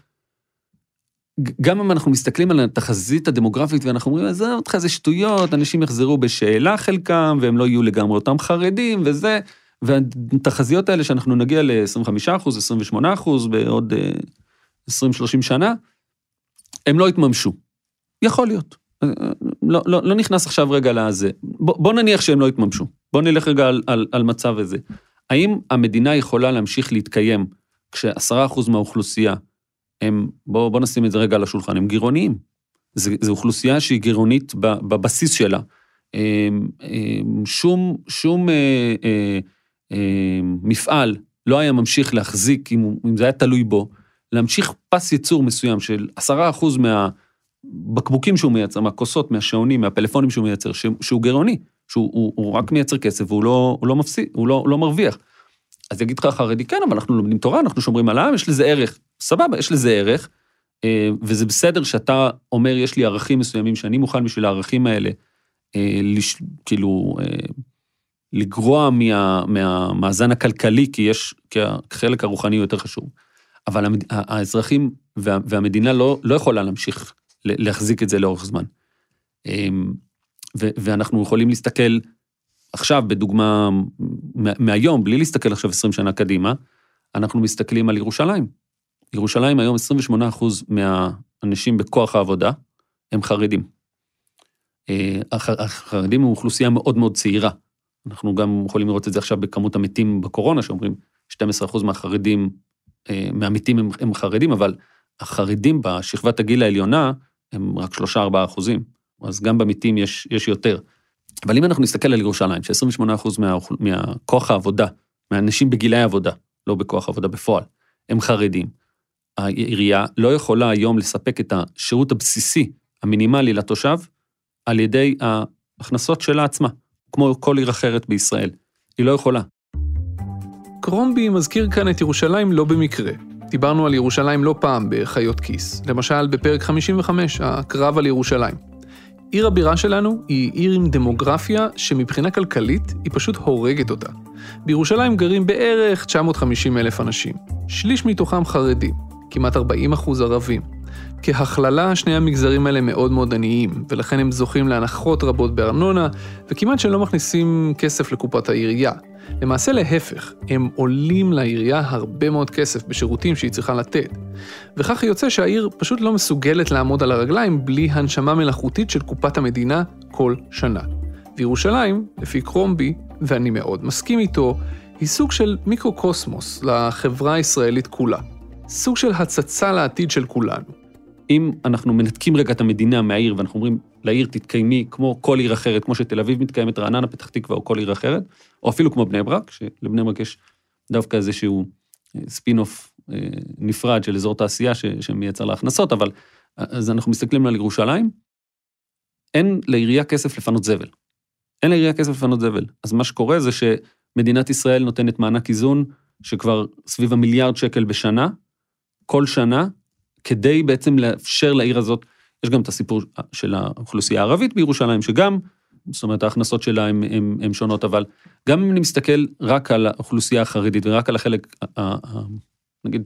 גם אם אנחנו מסתכלים על התחזית הדמוגרפית ואנחנו אומרים, עזוב אותך, זה שטויות, אנשים יחזרו בשאלה חלקם, והם לא יהיו לגמרי אותם חרדים וזה, והתחזיות האלה שאנחנו נגיע ל-25 אחוז, 28 אחוז בעוד 20-30 אה, שנה, הם לא יתממשו. יכול להיות. אה, לא, לא, לא נכנס עכשיו רגע לזה. בוא, בוא נניח שהם לא יתממשו. בוא נלך רגע על, על, על מצב הזה. האם המדינה יכולה להמשיך להתקיים כשעשרה אחוז מהאוכלוסייה הם, בוא, בוא נשים את זה רגע על השולחן, הם גירעוניים. זו אוכלוסייה שהיא גירעונית בבסיס שלה. אמ, אמ, שום, שום אה, אה, אה, מפעל לא היה ממשיך להחזיק, אם, אם זה היה תלוי בו, להמשיך פס ייצור מסוים של עשרה אחוז מהבקבוקים שהוא מייצר, מהכוסות, מהשעונים, מהפלאפונים שהוא מייצר, שהוא גירעוני, שהוא הוא, הוא רק מייצר כסף והוא לא, הוא לא מפסיד, הוא לא, הוא לא מרוויח. אז יגיד לך החרדי, כן, אבל אנחנו לומדים תורה, אנחנו שומרים על העם, יש לזה ערך. סבבה, יש לזה ערך, אה, וזה בסדר שאתה אומר, יש לי ערכים מסוימים שאני מוכן בשביל הערכים האלה, אה, לש, כאילו, אה, לגרוע מה, מהמאזן הכלכלי, כי יש, כי החלק הרוחני הוא יותר חשוב. אבל האזרחים והמדינה לא, לא יכולה להמשיך להחזיק את זה לאורך זמן. ואנחנו יכולים להסתכל עכשיו, בדוגמה מהיום, בלי להסתכל עכשיו 20 שנה קדימה, אנחנו מסתכלים על ירושלים. ירושלים היום 28 אחוז מהאנשים בכוח העבודה הם חרדים. אה, החרדים הם אוכלוסייה מאוד מאוד צעירה. אנחנו גם יכולים לראות את זה עכשיו בכמות המתים בקורונה, שאומרים 12 אחוז מהחרדים, אה, מהמתים הם, הם חרדים, אבל החרדים בשכבת הגיל העליונה הם רק 3-4 אחוזים. אז גם במתים יש, יש יותר. אבל אם אנחנו נסתכל על ירושלים, ש-28% מה, מהכוח העבודה, מהאנשים בגילי העבודה, לא בכוח העבודה בפועל, הם חרדים, העירייה לא יכולה היום לספק את השירות הבסיסי, המינימלי לתושב, על ידי ההכנסות שלה עצמה, כמו כל עיר אחרת בישראל. היא לא יכולה. קרומבי מזכיר כאן את ירושלים לא במקרה. דיברנו על ירושלים לא פעם בחיות כיס, למשל בפרק 55, הקרב על ירושלים. עיר הבירה שלנו היא עיר עם דמוגרפיה שמבחינה כלכלית היא פשוט הורגת אותה. בירושלים גרים בערך 950 אלף אנשים, שליש מתוכם חרדים, כמעט 40 אחוז ערבים. כהכללה, שני המגזרים האלה מאוד מאוד עניים, ולכן הם זוכים להנחות רבות בארנונה, וכמעט שלא מכניסים כסף לקופת העירייה. למעשה להפך, הם עולים לעירייה הרבה מאוד כסף בשירותים שהיא צריכה לתת. וכך יוצא שהעיר פשוט לא מסוגלת לעמוד על הרגליים בלי הנשמה מלאכותית של קופת המדינה כל שנה. וירושלים, לפי קרומבי, ואני מאוד מסכים איתו, היא סוג של מיקרוקוסמוס לחברה הישראלית כולה. סוג של הצצה לעתיד של כולנו. אם אנחנו מנתקים רגע את המדינה מהעיר ואנחנו אומרים לעיר תתקיימי כמו כל עיר אחרת, כמו שתל אביב מתקיימת, רעננה, פתח תקווה או כל עיר אחרת, או אפילו כמו בני ברק, שלבני ברק יש דווקא איזשהו ספין אוף אה, נפרד של אזור תעשייה ש, שמייצר לה הכנסות, אבל אז אנחנו מסתכלים על ירושלים, אין לעירייה כסף לפנות זבל. אין לעירייה כסף לפנות זבל. אז מה שקורה זה שמדינת ישראל נותנת מענק איזון שכבר סביב המיליארד שקל בשנה, כל שנה, כדי בעצם לאפשר לעיר הזאת, יש גם את הסיפור של האוכלוסייה הערבית בירושלים, שגם, זאת אומרת, ההכנסות שלה הן שונות, אבל גם אם אני מסתכל רק על האוכלוסייה החרדית ורק על החלק, נגיד,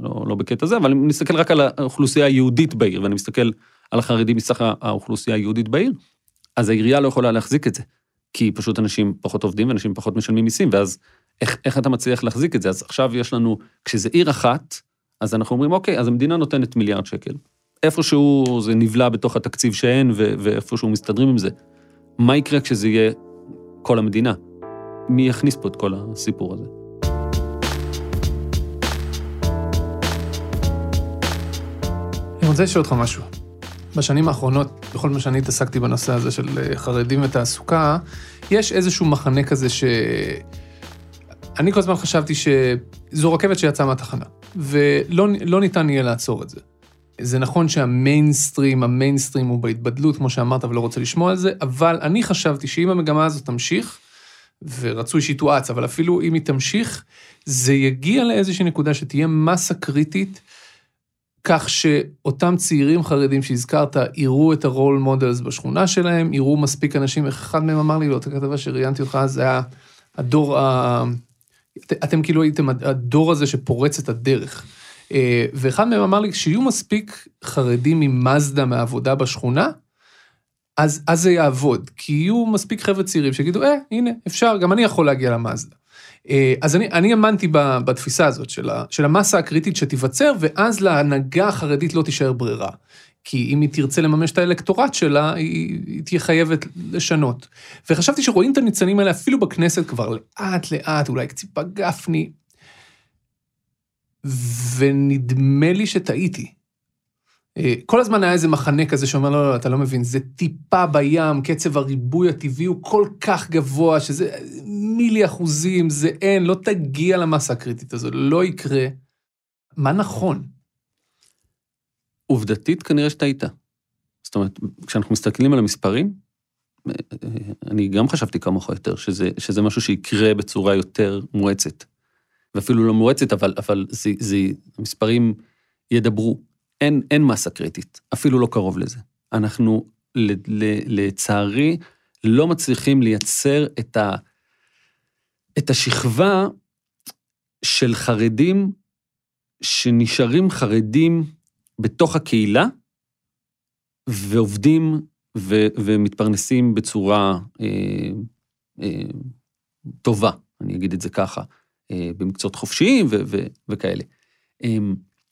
לא, לא בקטע זה, אבל אם נסתכל רק על האוכלוסייה היהודית בעיר, ואני מסתכל על החרדים מסך האוכלוסייה היהודית בעיר, אז העירייה לא יכולה להחזיק את זה. כי פשוט אנשים פחות עובדים ואנשים פחות משלמים מיסים, ואז איך, איך אתה מצליח להחזיק את זה? אז עכשיו יש לנו, כשזה עיר אחת, אז אנחנו אומרים, אוקיי, אז המדינה נותנת מיליארד שקל. איפשהו זה נבלע בתוך התקציב שאין, ואיפשהו מסתדרים עם זה. מה יקרה כשזה יהיה כל המדינה? מי יכניס פה את כל הסיפור הזה? אני רוצה לשאול אותך משהו. בשנים האחרונות, בכל מה שאני התעסקתי בנושא הזה של אה, חרדים ותעסוקה, יש איזשהו מחנה כזה ש... אני כל הזמן חשבתי שזו רכבת שיצאה מהתחנה, ולא לא ניתן יהיה לעצור את זה. זה נכון שהמיינסטרים, המיינסטרים הוא בהתבדלות, כמו שאמרת, ולא רוצה לשמוע על זה, אבל אני חשבתי שאם המגמה הזאת תמשיך, ורצוי שהיא תואץ, אבל אפילו אם היא תמשיך, זה יגיע לאיזושהי נקודה שתהיה מסה קריטית, כך שאותם צעירים חרדים שהזכרת, יראו את ה role models בשכונה שלהם, יראו מספיק אנשים, איך אחד מהם אמר לי באותה כתבה שראיינתי אותך, זה היה הדור ה... אתם כאילו הייתם הדור הזה שפורץ את הדרך. אה, ואחד מהם אמר לי, כשיהיו מספיק חרדים עם מאזדה מהעבודה בשכונה, אז, אז זה יעבוד, כי יהיו מספיק חבר'ה צעירים שיגידו, אה, הנה, אפשר, גם אני יכול להגיע למאזדה. אה, אז אני, אני האמנתי בתפיסה הזאת של, ה, של המסה הקריטית שתיווצר, ואז להנהגה החרדית לא תישאר ברירה. כי אם היא תרצה לממש את האלקטורט שלה, היא, היא תהיה חייבת לשנות. וחשבתי שרואים את הניצנים האלה אפילו בכנסת כבר לאט לאט, אולי ציפה גפני, ונדמה לי שטעיתי. אה, כל הזמן היה איזה מחנה כזה שאומר, לא, לא, לא, אתה לא מבין, זה טיפה בים, קצב הריבוי הטבעי הוא כל כך גבוה, שזה מילי אחוזים, זה אין, לא תגיע למסה הקריטית הזו, לא יקרה. מה נכון? עובדתית כנראה שטעית. זאת אומרת, כשאנחנו מסתכלים על המספרים, אני גם חשבתי כמוך יותר, שזה, שזה משהו שיקרה בצורה יותר מואצת. ואפילו לא מואצת, אבל, אבל זה, זה, המספרים ידברו. אין, אין מסה קריטית, אפילו לא קרוב לזה. אנחנו, ל, ל, לצערי, לא מצליחים לייצר את, ה, את השכבה של חרדים שנשארים חרדים בתוך הקהילה, ועובדים ו, ומתפרנסים בצורה אה, אה, טובה, אני אגיד את זה ככה, במקצועות חופשיים ו, ו, וכאלה. אה,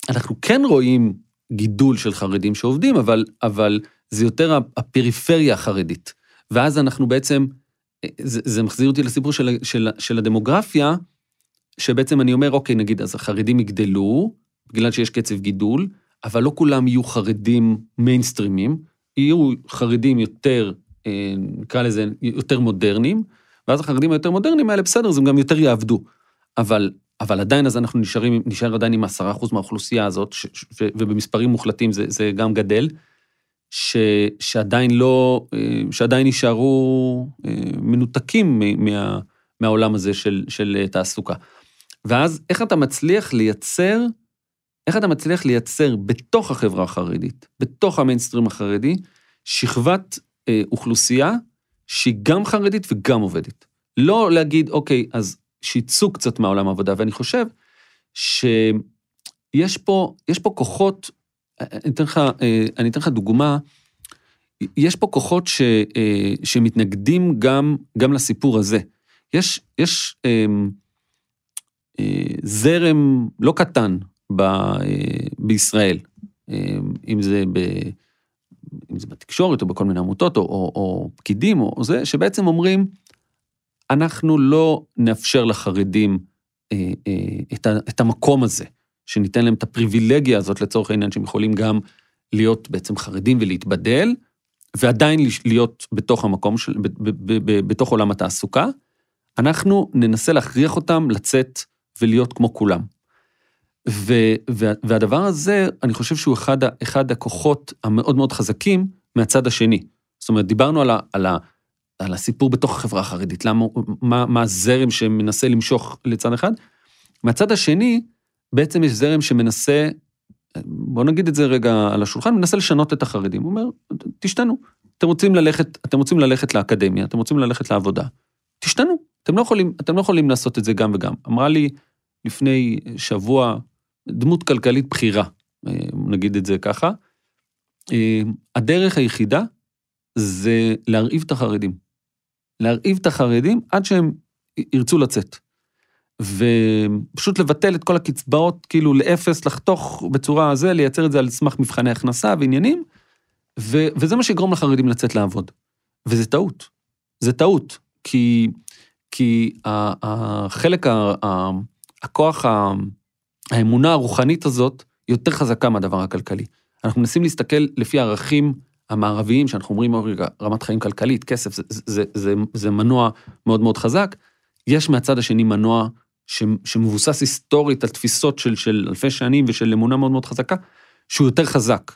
אנחנו כן רואים גידול של חרדים שעובדים, אבל, אבל זה יותר הפריפריה החרדית. ואז אנחנו בעצם, אה, זה, זה מחזיר אותי לסיפור של, של, של הדמוגרפיה, שבעצם אני אומר, אוקיי, נגיד, אז החרדים יגדלו, בגלל שיש קצב גידול, אבל לא כולם יהיו חרדים מיינסטרימים, יהיו חרדים יותר, אה, נקרא לזה, יותר מודרניים, ואז החרדים היותר מודרניים האלה, בסדר, אז הם גם יותר יעבדו. אבל, אבל עדיין אז אנחנו נשארים, נשאר עדיין עם עשרה אחוז מהאוכלוסייה הזאת, ש, ש, ובמספרים מוחלטים זה, זה גם גדל, ש, שעדיין לא, אה, שעדיין יישארו אה, מנותקים מה, מהעולם הזה של, של תעסוקה. ואז איך אתה מצליח לייצר איך אתה מצליח לייצר בתוך החברה החרדית, בתוך המיינסטרים החרדי, שכבת אה, אוכלוסייה שהיא גם חרדית וגם עובדת. לא להגיד, אוקיי, אז שיצאו קצת מהעולם העבודה, ואני חושב שיש פה, פה כוחות אני אתן לך, אני אתן לך דוגמה, יש פה כוחות ש, שמתנגדים גם, גם לסיפור הזה. יש, יש זרם לא קטן ב, בישראל, אם זה ב... אם זה בתקשורת או בכל מיני עמותות או, או, או פקידים או זה, שבעצם אומרים, אנחנו לא נאפשר לחרדים אה, אה, את, המקום הזה, שניתן להם את הפריבילגיה הזאת לצורך העניין שהם יכולים גם להיות בעצם חרדים ולהתבדל, ועדיין להיות בתוך המקום של, ב, ב, ב, ב, בתוך עולם התעסוקה, אנחנו ננסה להכריח אותם לצאת ולהיות כמו כולם. ו, והדבר הזה, אני חושב שהוא אחד, אחד הכוחות המאוד מאוד חזקים מהצד השני. זאת אומרת, דיברנו על, ה, על, ה, על הסיפור בתוך החברה החרדית, למה, מה, מה הזרם שמנסה למשוך לצד אחד. מהצד השני, בעצם יש זרם שמנסה, בואו נגיד את זה רגע על השולחן, מנסה לשנות את החרדים. הוא אומר, תשתנו, אתם רוצים ללכת, אתם רוצים ללכת לאקדמיה, אתם רוצים ללכת לעבודה, תשתנו, אתם לא יכולים, אתם לא יכולים לעשות את זה גם וגם. אמרה לי לפני שבוע, דמות כלכלית בכירה, נגיד את זה ככה. הדרך היחידה זה להרעיב את החרדים. להרעיב את החרדים עד שהם ירצו לצאת. ופשוט לבטל את כל הקצבאות, כאילו לאפס, לחתוך בצורה הזה, לייצר את זה על סמך מבחני הכנסה ועניינים, ו- וזה מה שיגרום לחרדים לצאת לעבוד. וזה טעות. זה טעות, כי, כי החלק, הכוח, האמונה הרוחנית הזאת יותר חזקה מהדבר הכלכלי. אנחנו מנסים להסתכל לפי הערכים המערביים, שאנחנו אומרים, רגע, רמת חיים כלכלית, כסף, זה, זה, זה, זה מנוע מאוד מאוד חזק. יש מהצד השני מנוע ש, שמבוסס היסטורית על תפיסות של, של אלפי שנים ושל אמונה מאוד מאוד חזקה, שהוא יותר חזק.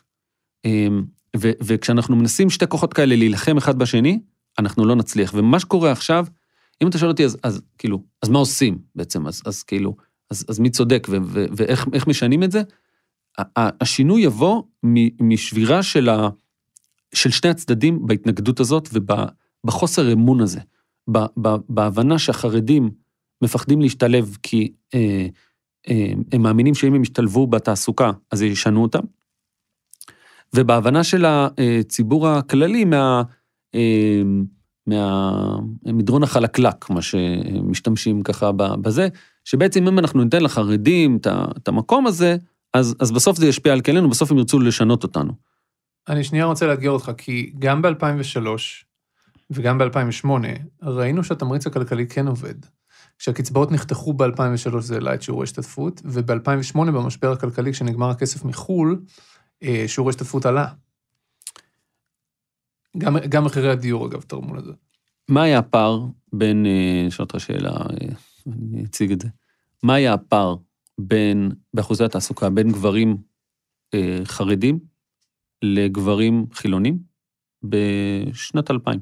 אמ, ו, וכשאנחנו מנסים שתי כוחות כאלה להילחם אחד בשני, אנחנו לא נצליח. ומה שקורה עכשיו, אם אתה שואל אותי, אז, אז כאילו, אז מה עושים בעצם? אז, אז כאילו, אז, אז מי צודק ו, ו, ואיך משנים את זה? השינוי יבוא משבירה של, ה, של שני הצדדים בהתנגדות הזאת ובחוסר אמון הזה, בהבנה שהחרדים מפחדים להשתלב כי אה, אה, הם מאמינים שאם הם ישתלבו בתעסוקה אז ישנו אותם, ובהבנה של הציבור הכללי מה... אה, מהמדרון החלקלק, מה שמשתמשים ככה בזה, שבעצם אם אנחנו ניתן לחרדים את המקום הזה, אז, אז בסוף זה ישפיע על כלינו, בסוף הם ירצו לשנות אותנו. אני שנייה רוצה לאתגר אותך, כי גם ב-2003 וגם ב-2008, ראינו שהתמריץ הכלכלי כן עובד. כשהקצבאות נחתכו ב-2003 זה העלה את שיעור ההשתתפות, וב-2008 במשבר הכלכלי, כשנגמר הכסף מחו"ל, אה, שיעור ההשתתפות עלה. גם, גם מחירי הדיור, אגב, תרמו לזה. מה היה הפער בין, אני אשאל אותך שאלה, אה, אני אציג את זה. מה היה הפער בין, באחוזי התעסוקה, בין גברים אה, חרדים לגברים חילונים בשנת 2000?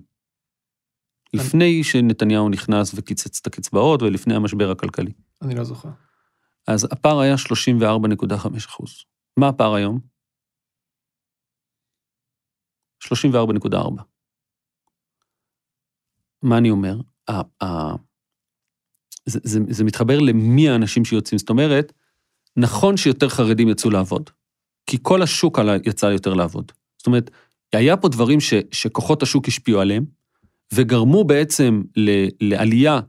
לפני שנתניהו נכנס וקיצץ את הקצבאות ולפני המשבר הכלכלי. אני לא זוכר. אז הפער היה 34.5 אחוז. מה הפער היום? 34.4. מה אני אומר? זה, זה, זה מתחבר למי האנשים שיוצאים. זאת אומרת, נכון שיותר חרדים יצאו לעבוד, כי כל השוק יצא יותר לעבוד. זאת אומרת, היה פה דברים ש, שכוחות השוק השפיעו עליהם, וגרמו בעצם ל, לעלייה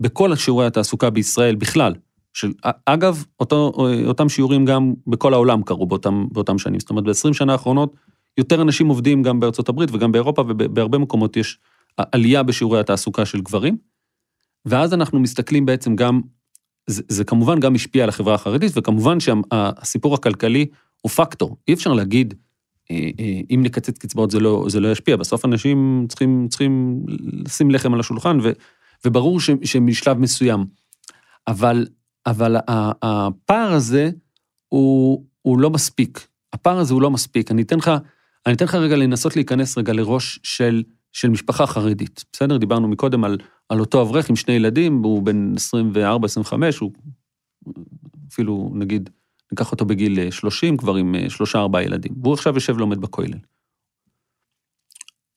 בכל שיעורי התעסוקה בישראל בכלל. של, אגב, אותו, אותם שיעורים גם בכל העולם קרו באותם, באותם שנים. זאת אומרת, ב-20 שנה האחרונות, יותר אנשים עובדים גם בארצות הברית וגם באירופה, ובהרבה מקומות יש עלייה בשיעורי התעסוקה של גברים. ואז אנחנו מסתכלים בעצם גם, זה, זה כמובן גם השפיע על החברה החרדית, וכמובן שהסיפור הכלכלי הוא פקטור. אי אפשר להגיד, אה, אה, אם נקצץ קצבאות זה לא, זה לא ישפיע, בסוף אנשים צריכים, צריכים לשים לחם על השולחן, ו, וברור ש, שמשלב מסוים. אבל, אבל הפער הזה הוא, הוא לא מספיק. הפער הזה הוא לא מספיק. אני אתן לך, אני אתן לך רגע לנסות להיכנס רגע לראש של, של משפחה חרדית. בסדר? דיברנו מקודם על, על אותו אברך עם שני ילדים, הוא בן 24-25, הוא אפילו, נגיד, ניקח אותו בגיל 30, כבר עם אה, שלושה ארבעה ילדים, והוא עכשיו יושב לומד בכולל.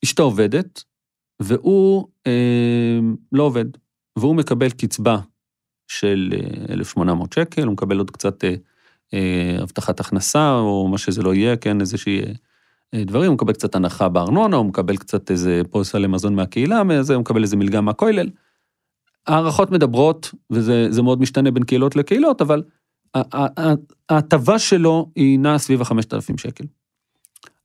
אשתו עובדת, והוא אה, לא עובד, והוא מקבל קצבה של 1,800 אה, שקל, הוא מקבל עוד קצת אה, אה, הבטחת הכנסה, או מה שזה לא יהיה, כן, איזושהי אה, דברים, הוא מקבל קצת הנחה בארנונה, הוא מקבל קצת איזה פוסט למזון מהקהילה, הוא מקבל איזה מלגה מהכולל. הערכות מדברות, וזה מאוד משתנה בין קהילות לקהילות, אבל ההטבה שלו היא נעה סביב ה-5,000 שקל.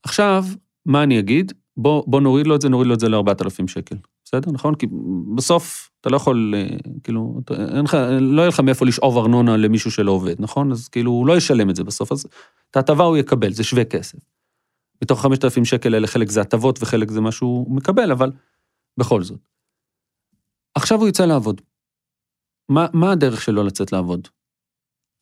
עכשיו, מה אני אגיד? בוא, בוא נוריד לו את זה, נוריד לו את זה ל-4,000 שקל. בסדר, נכון? כי בסוף אתה לא יכול, אה, כאילו, אין לך, לא יהיה לך מאיפה לשאוב ארנונה למישהו שלא עובד, נכון? אז כאילו, הוא לא ישלם את זה בסוף, אז את ההטבה הוא יקבל, זה שווה כסף. מתוך 5,000 שקל האלה חלק זה הטבות וחלק זה מה שהוא מקבל, אבל בכל זאת. עכשיו הוא יצא לעבוד. מה, מה הדרך שלו לצאת לעבוד?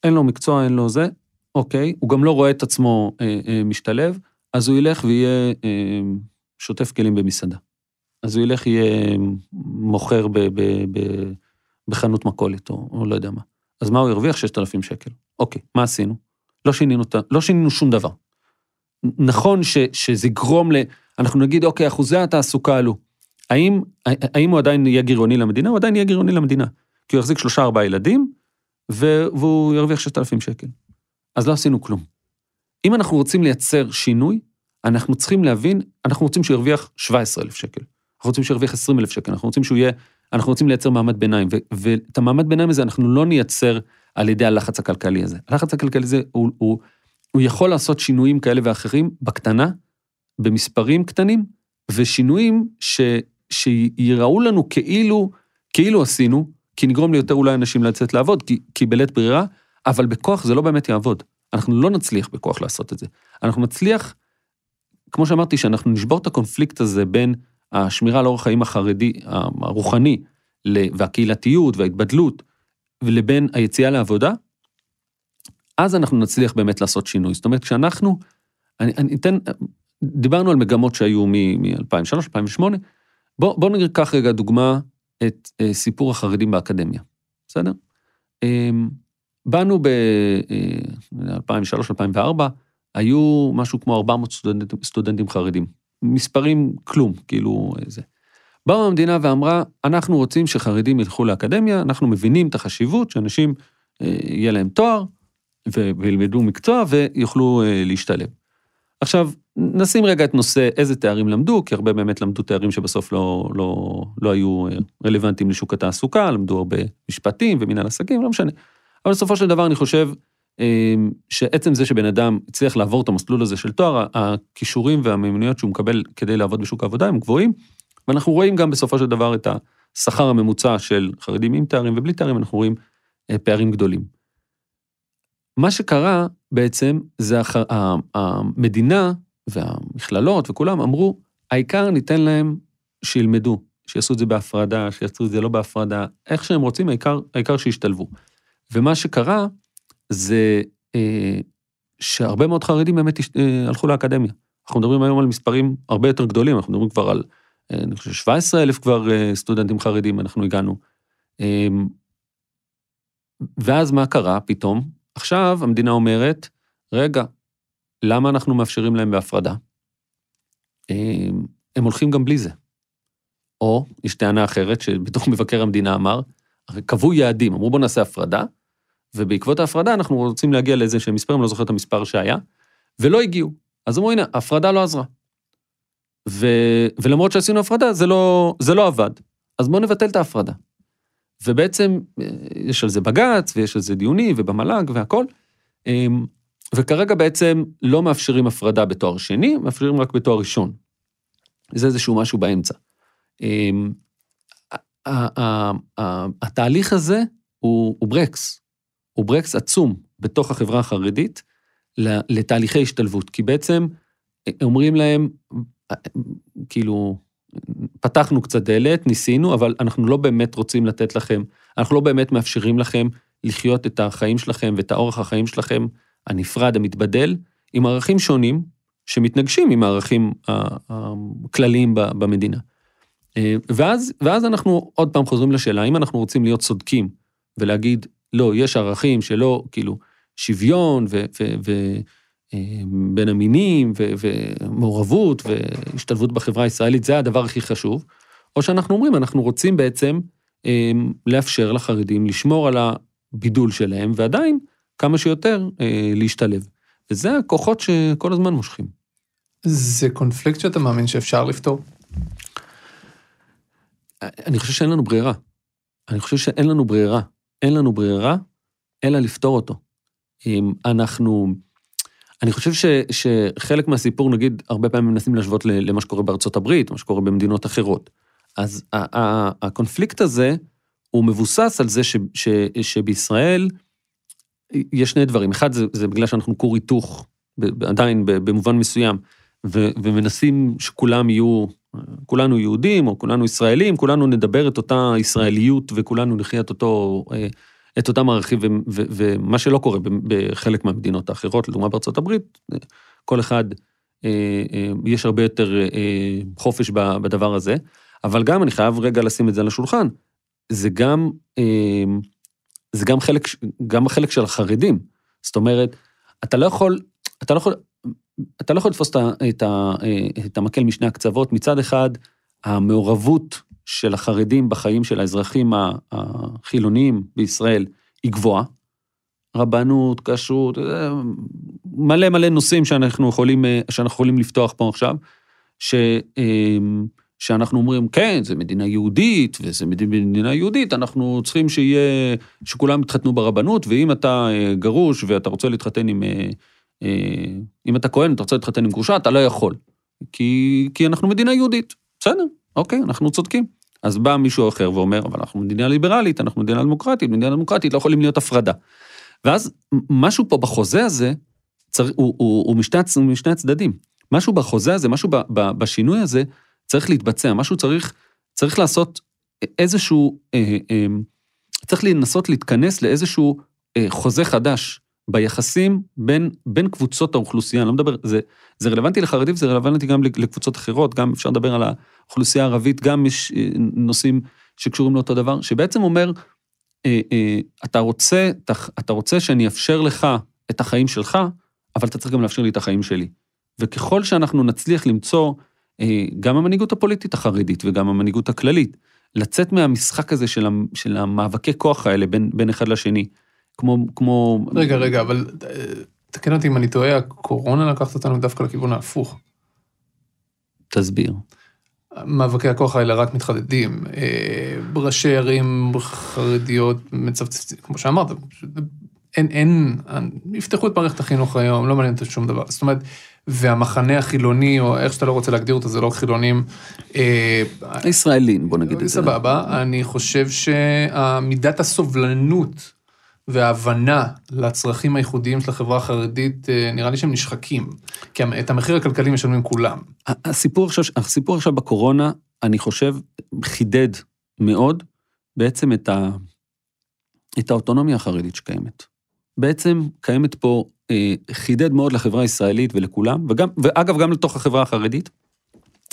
אין לו מקצוע, אין לו זה, אוקיי, הוא גם לא רואה את עצמו אה, אה, משתלב, אז הוא ילך ויהיה אה, שוטף כלים במסעדה. אז הוא ילך, יהיה מוכר ב, ב, ב, בחנות מכולת, או, או לא יודע מה. אז מה הוא ירוויח? 6,000 שקל. אוקיי, מה עשינו? לא שינינו, לא שינינו שום דבר. נכון ש, שזה יגרום ל... אנחנו נגיד, אוקיי, אחוזי התעסוקה עלו. האם, האם הוא עדיין יהיה גירעוני למדינה? הוא עדיין יהיה גירעוני למדינה. כי הוא יחזיק שלושה ארבעה ילדים, והוא ירוויח 6,000 שקל. אז לא עשינו כלום. אם אנחנו רוצים לייצר שינוי, אנחנו צריכים להבין, אנחנו רוצים שהוא ירוויח 17,000 שקל. אנחנו רוצים שהוא ירוויח 20,000 שקל, אנחנו רוצים שהוא יהיה, אנחנו רוצים לייצר מעמד ביניים, ואת המעמד ביניים הזה אנחנו לא נייצר על ידי הלחץ הכלכלי הזה. הלחץ הכלכלי הזה, הוא, הוא, הוא יכול לעשות שינויים כאלה ואחרים בקטנה, במספרים קטנים, ושינויים ש, שיראו לנו כאילו, כאילו עשינו, כי נגרום ליותר אולי אנשים לצאת לעבוד, כי, כי בלית ברירה, אבל בכוח זה לא באמת יעבוד. אנחנו לא נצליח בכוח לעשות את זה. אנחנו נצליח, כמו שאמרתי, שאנחנו נשבור את הקונפליקט הזה בין השמירה על אורח חיים החרדי, הרוחני, והקהילתיות וההתבדלות, ולבין היציאה לעבודה, אז אנחנו נצליח באמת לעשות שינוי. זאת אומרת, כשאנחנו, אני, אני אתן, דיברנו על מגמות שהיו מ-2003, 2008, בואו בוא ניקח רגע דוגמה את אה, סיפור החרדים באקדמיה, בסדר? אה, באנו ב-2003-2004, אה, היו משהו כמו 400 סטודנטים, סטודנטים חרדים. מספרים כלום, כאילו זה. באו המדינה ואמרה, אנחנו רוצים שחרדים ילכו לאקדמיה, אנחנו מבינים את החשיבות שאנשים, אה, יהיה להם תואר, וילמדו מקצוע ויוכלו להשתלב. עכשיו, נשים רגע את נושא איזה תארים למדו, כי הרבה באמת למדו תארים שבסוף לא, לא, לא היו אה, רלוונטיים לשוק התעסוקה, למדו הרבה משפטים ומנהל עסקים, לא משנה. אבל בסופו של דבר אני חושב אמ, שעצם זה שבן אדם הצליח לעבור את המסלול הזה של תואר, הכישורים והמיומנויות שהוא מקבל כדי לעבוד בשוק העבודה הם גבוהים, ואנחנו רואים גם בסופו של דבר את השכר הממוצע של חרדים עם תארים ובלי תארים, אנחנו רואים אה, פערים גדולים. מה שקרה בעצם זה הח... המדינה והמכללות וכולם אמרו, העיקר ניתן להם שילמדו, שיעשו את זה בהפרדה, שיעשו את זה לא בהפרדה, איך שהם רוצים, העיקר, העיקר שישתלבו. ומה שקרה, זה אה, שהרבה מאוד חרדים באמת אה, הלכו לאקדמיה. אנחנו מדברים היום על מספרים הרבה יותר גדולים, אנחנו מדברים כבר על, אה, אני חושב, 17 אלף כבר אה, סטודנטים חרדים, אנחנו הגענו. אה, ואז מה קרה פתאום? עכשיו המדינה אומרת, רגע, למה אנחנו מאפשרים להם בהפרדה? אה, הם הולכים גם בלי זה. או, יש טענה אחרת שבתוך מבקר המדינה אמר, קבעו יעדים, אמרו בוא נעשה הפרדה, ובעקבות ההפרדה אנחנו רוצים להגיע לאיזה שהם מספרים, לא זוכר את המספר שהיה, ולא הגיעו. אז אמרו, הנה, ההפרדה לא עזרה. ו... ולמרות שעשינו הפרדה, זה לא, זה לא עבד. אז בואו נבטל את ההפרדה. ובעצם אה, יש על זה בג"ץ, ויש על זה דיונים, ובמל"ג והכל. אמ, וכרגע בעצם לא מאפשרים הפרדה בתואר שני, מאפשרים רק בתואר ראשון. זה איזשהו משהו באמצע. אמ, התהליך הזה הוא ברקס, הוא ברקס עצום בתוך החברה החרדית לתהליכי השתלבות, כי בעצם אה, אומרים להם, אה, כאילו, פתחנו קצת דלת, ניסינו, אבל אנחנו לא באמת רוצים לתת לכם, אנחנו לא באמת מאפשרים לכם לחיות את החיים שלכם ואת האורח החיים שלכם הנפרד, המתבדל, עם ערכים שונים, שמתנגשים עם הערכים הכלליים במדינה. אה, ואז, ואז אנחנו עוד פעם חוזרים לשאלה, האם אנחנו רוצים להיות צודקים ולהגיד, לא, יש ערכים שלא, כאילו, שוויון ו... ו, ו בין המינים ו, ומעורבות והשתלבות בחברה הישראלית, זה הדבר הכי חשוב, או שאנחנו אומרים, אנחנו רוצים בעצם אה, לאפשר לחרדים לשמור על הבידול שלהם, ועדיין כמה שיותר אה, להשתלב. וזה הכוחות שכל הזמן מושכים. זה קונפליקט שאתה מאמין שאפשר לפתור? אני חושב שאין לנו ברירה. אני חושב שאין לנו ברירה. אין לנו ברירה, אלא לפתור אותו. אם אנחנו... אני חושב ש, שחלק מהסיפור, נגיד, הרבה פעמים מנסים להשוות למה שקורה בארצות הברית, מה שקורה במדינות אחרות. אז הקונפליקט הזה, הוא מבוסס על זה ש, ש, שבישראל יש שני דברים. אחד, זה, זה בגלל שאנחנו כור היתוך, עדיין במובן מסוים, ו, ומנסים שכולם יהיו, כולנו יהודים, או כולנו ישראלים, כולנו נדבר את אותה ישראליות, וכולנו נחיה את אותו... את אותם ערכים, ומה שלא קורה בחלק מהמדינות האחרות, לדוגמה בארצות הברית, כל אחד, אה, אה, יש הרבה יותר אה, חופש בדבר הזה, אבל גם, אני חייב רגע לשים את זה על השולחן, זה גם, זה גם חלק, גם החלק של החרדים. זאת אומרת, אתה לא יכול, אתה לא יכול, אתה לא יכול לתפוס את, ה, את המקל משני הקצוות. מצד אחד, המעורבות של החרדים בחיים של האזרחים החילוניים בישראל היא גבוהה. רבנות, כשרות, אה, מלא מלא נושאים שאנחנו יכולים, אה, שאנחנו יכולים לפתוח פה עכשיו, ש, אה, שאנחנו אומרים, כן, זה מדינה יהודית, וזה מדינה יהודית, אנחנו צריכים שיהיה, שכולם יתחתנו ברבנות, ואם אתה גרוש ואתה רוצה להתחתן עם, אם אתה כהן, אתה רוצה להתחתן עם גרושה, אתה לא יכול. כי, כי אנחנו מדינה יהודית. בסדר, אוקיי, אנחנו צודקים. אז בא מישהו אחר ואומר, אבל אנחנו מדינה ליברלית, אנחנו מדינה דמוקרטית, מדינה דמוקרטית, לא יכולים להיות הפרדה. ואז משהו פה בחוזה הזה, צריך, הוא, הוא, הוא, משני, הוא משני הצדדים. משהו בחוזה הזה, משהו ב, ב, בשינוי הזה, צריך להתבצע, משהו צריך, צריך לעשות איזשהו, אה, אה, צריך לנסות להתכנס לאיזשהו אה, חוזה חדש ביחסים בין, בין קבוצות האוכלוסייה, אני לא מדבר, זה, זה רלוונטי לחרדים, זה רלוונטי גם לקבוצות אחרות, גם אפשר לדבר על האוכלוסייה הערבית, גם יש אה, נושאים שקשורים לאותו דבר, שבעצם אומר, אה, אה, אתה רוצה, אתה, אתה רוצה שאני אאפשר לך את החיים שלך, אבל אתה צריך גם לאפשר לי את החיים שלי. וככל שאנחנו נצליח למצוא, גם המנהיגות הפוליטית החרדית וגם המנהיגות הכללית, לצאת מהמשחק הזה של, של המאבקי כוח האלה בין, בין אחד לשני, כמו, כמו... רגע, רגע, אבל תקן אותי אם אני טועה, הקורונה לקחת אותנו דווקא לכיוון ההפוך. תסביר. מאבקי הכוח האלה רק מתחדדים. אה, ראשי ערים חרדיות מצפצפים, כמו שאמרת, אין, אין, יפתחו את מערכת החינוך היום, לא מעניין אותי שום דבר. זאת אומרת, והמחנה החילוני, או איך שאתה לא רוצה להגדיר אותו, זה לא חילונים. אה, ישראלים, בוא נגיד את זה. סבבה, אני חושב שמידת הסובלנות וההבנה לצרכים הייחודיים של החברה החרדית, אה, נראה לי שהם נשחקים. כי את המחיר הכלכלי משלמים כולם. הסיפור עכשיו, הסיפור עכשיו בקורונה, אני חושב, חידד מאוד בעצם את, ה, את האוטונומיה החרדית שקיימת. בעצם קיימת פה, אה, חידד מאוד לחברה הישראלית ולכולם, וגם, ואגב, גם לתוך החברה החרדית,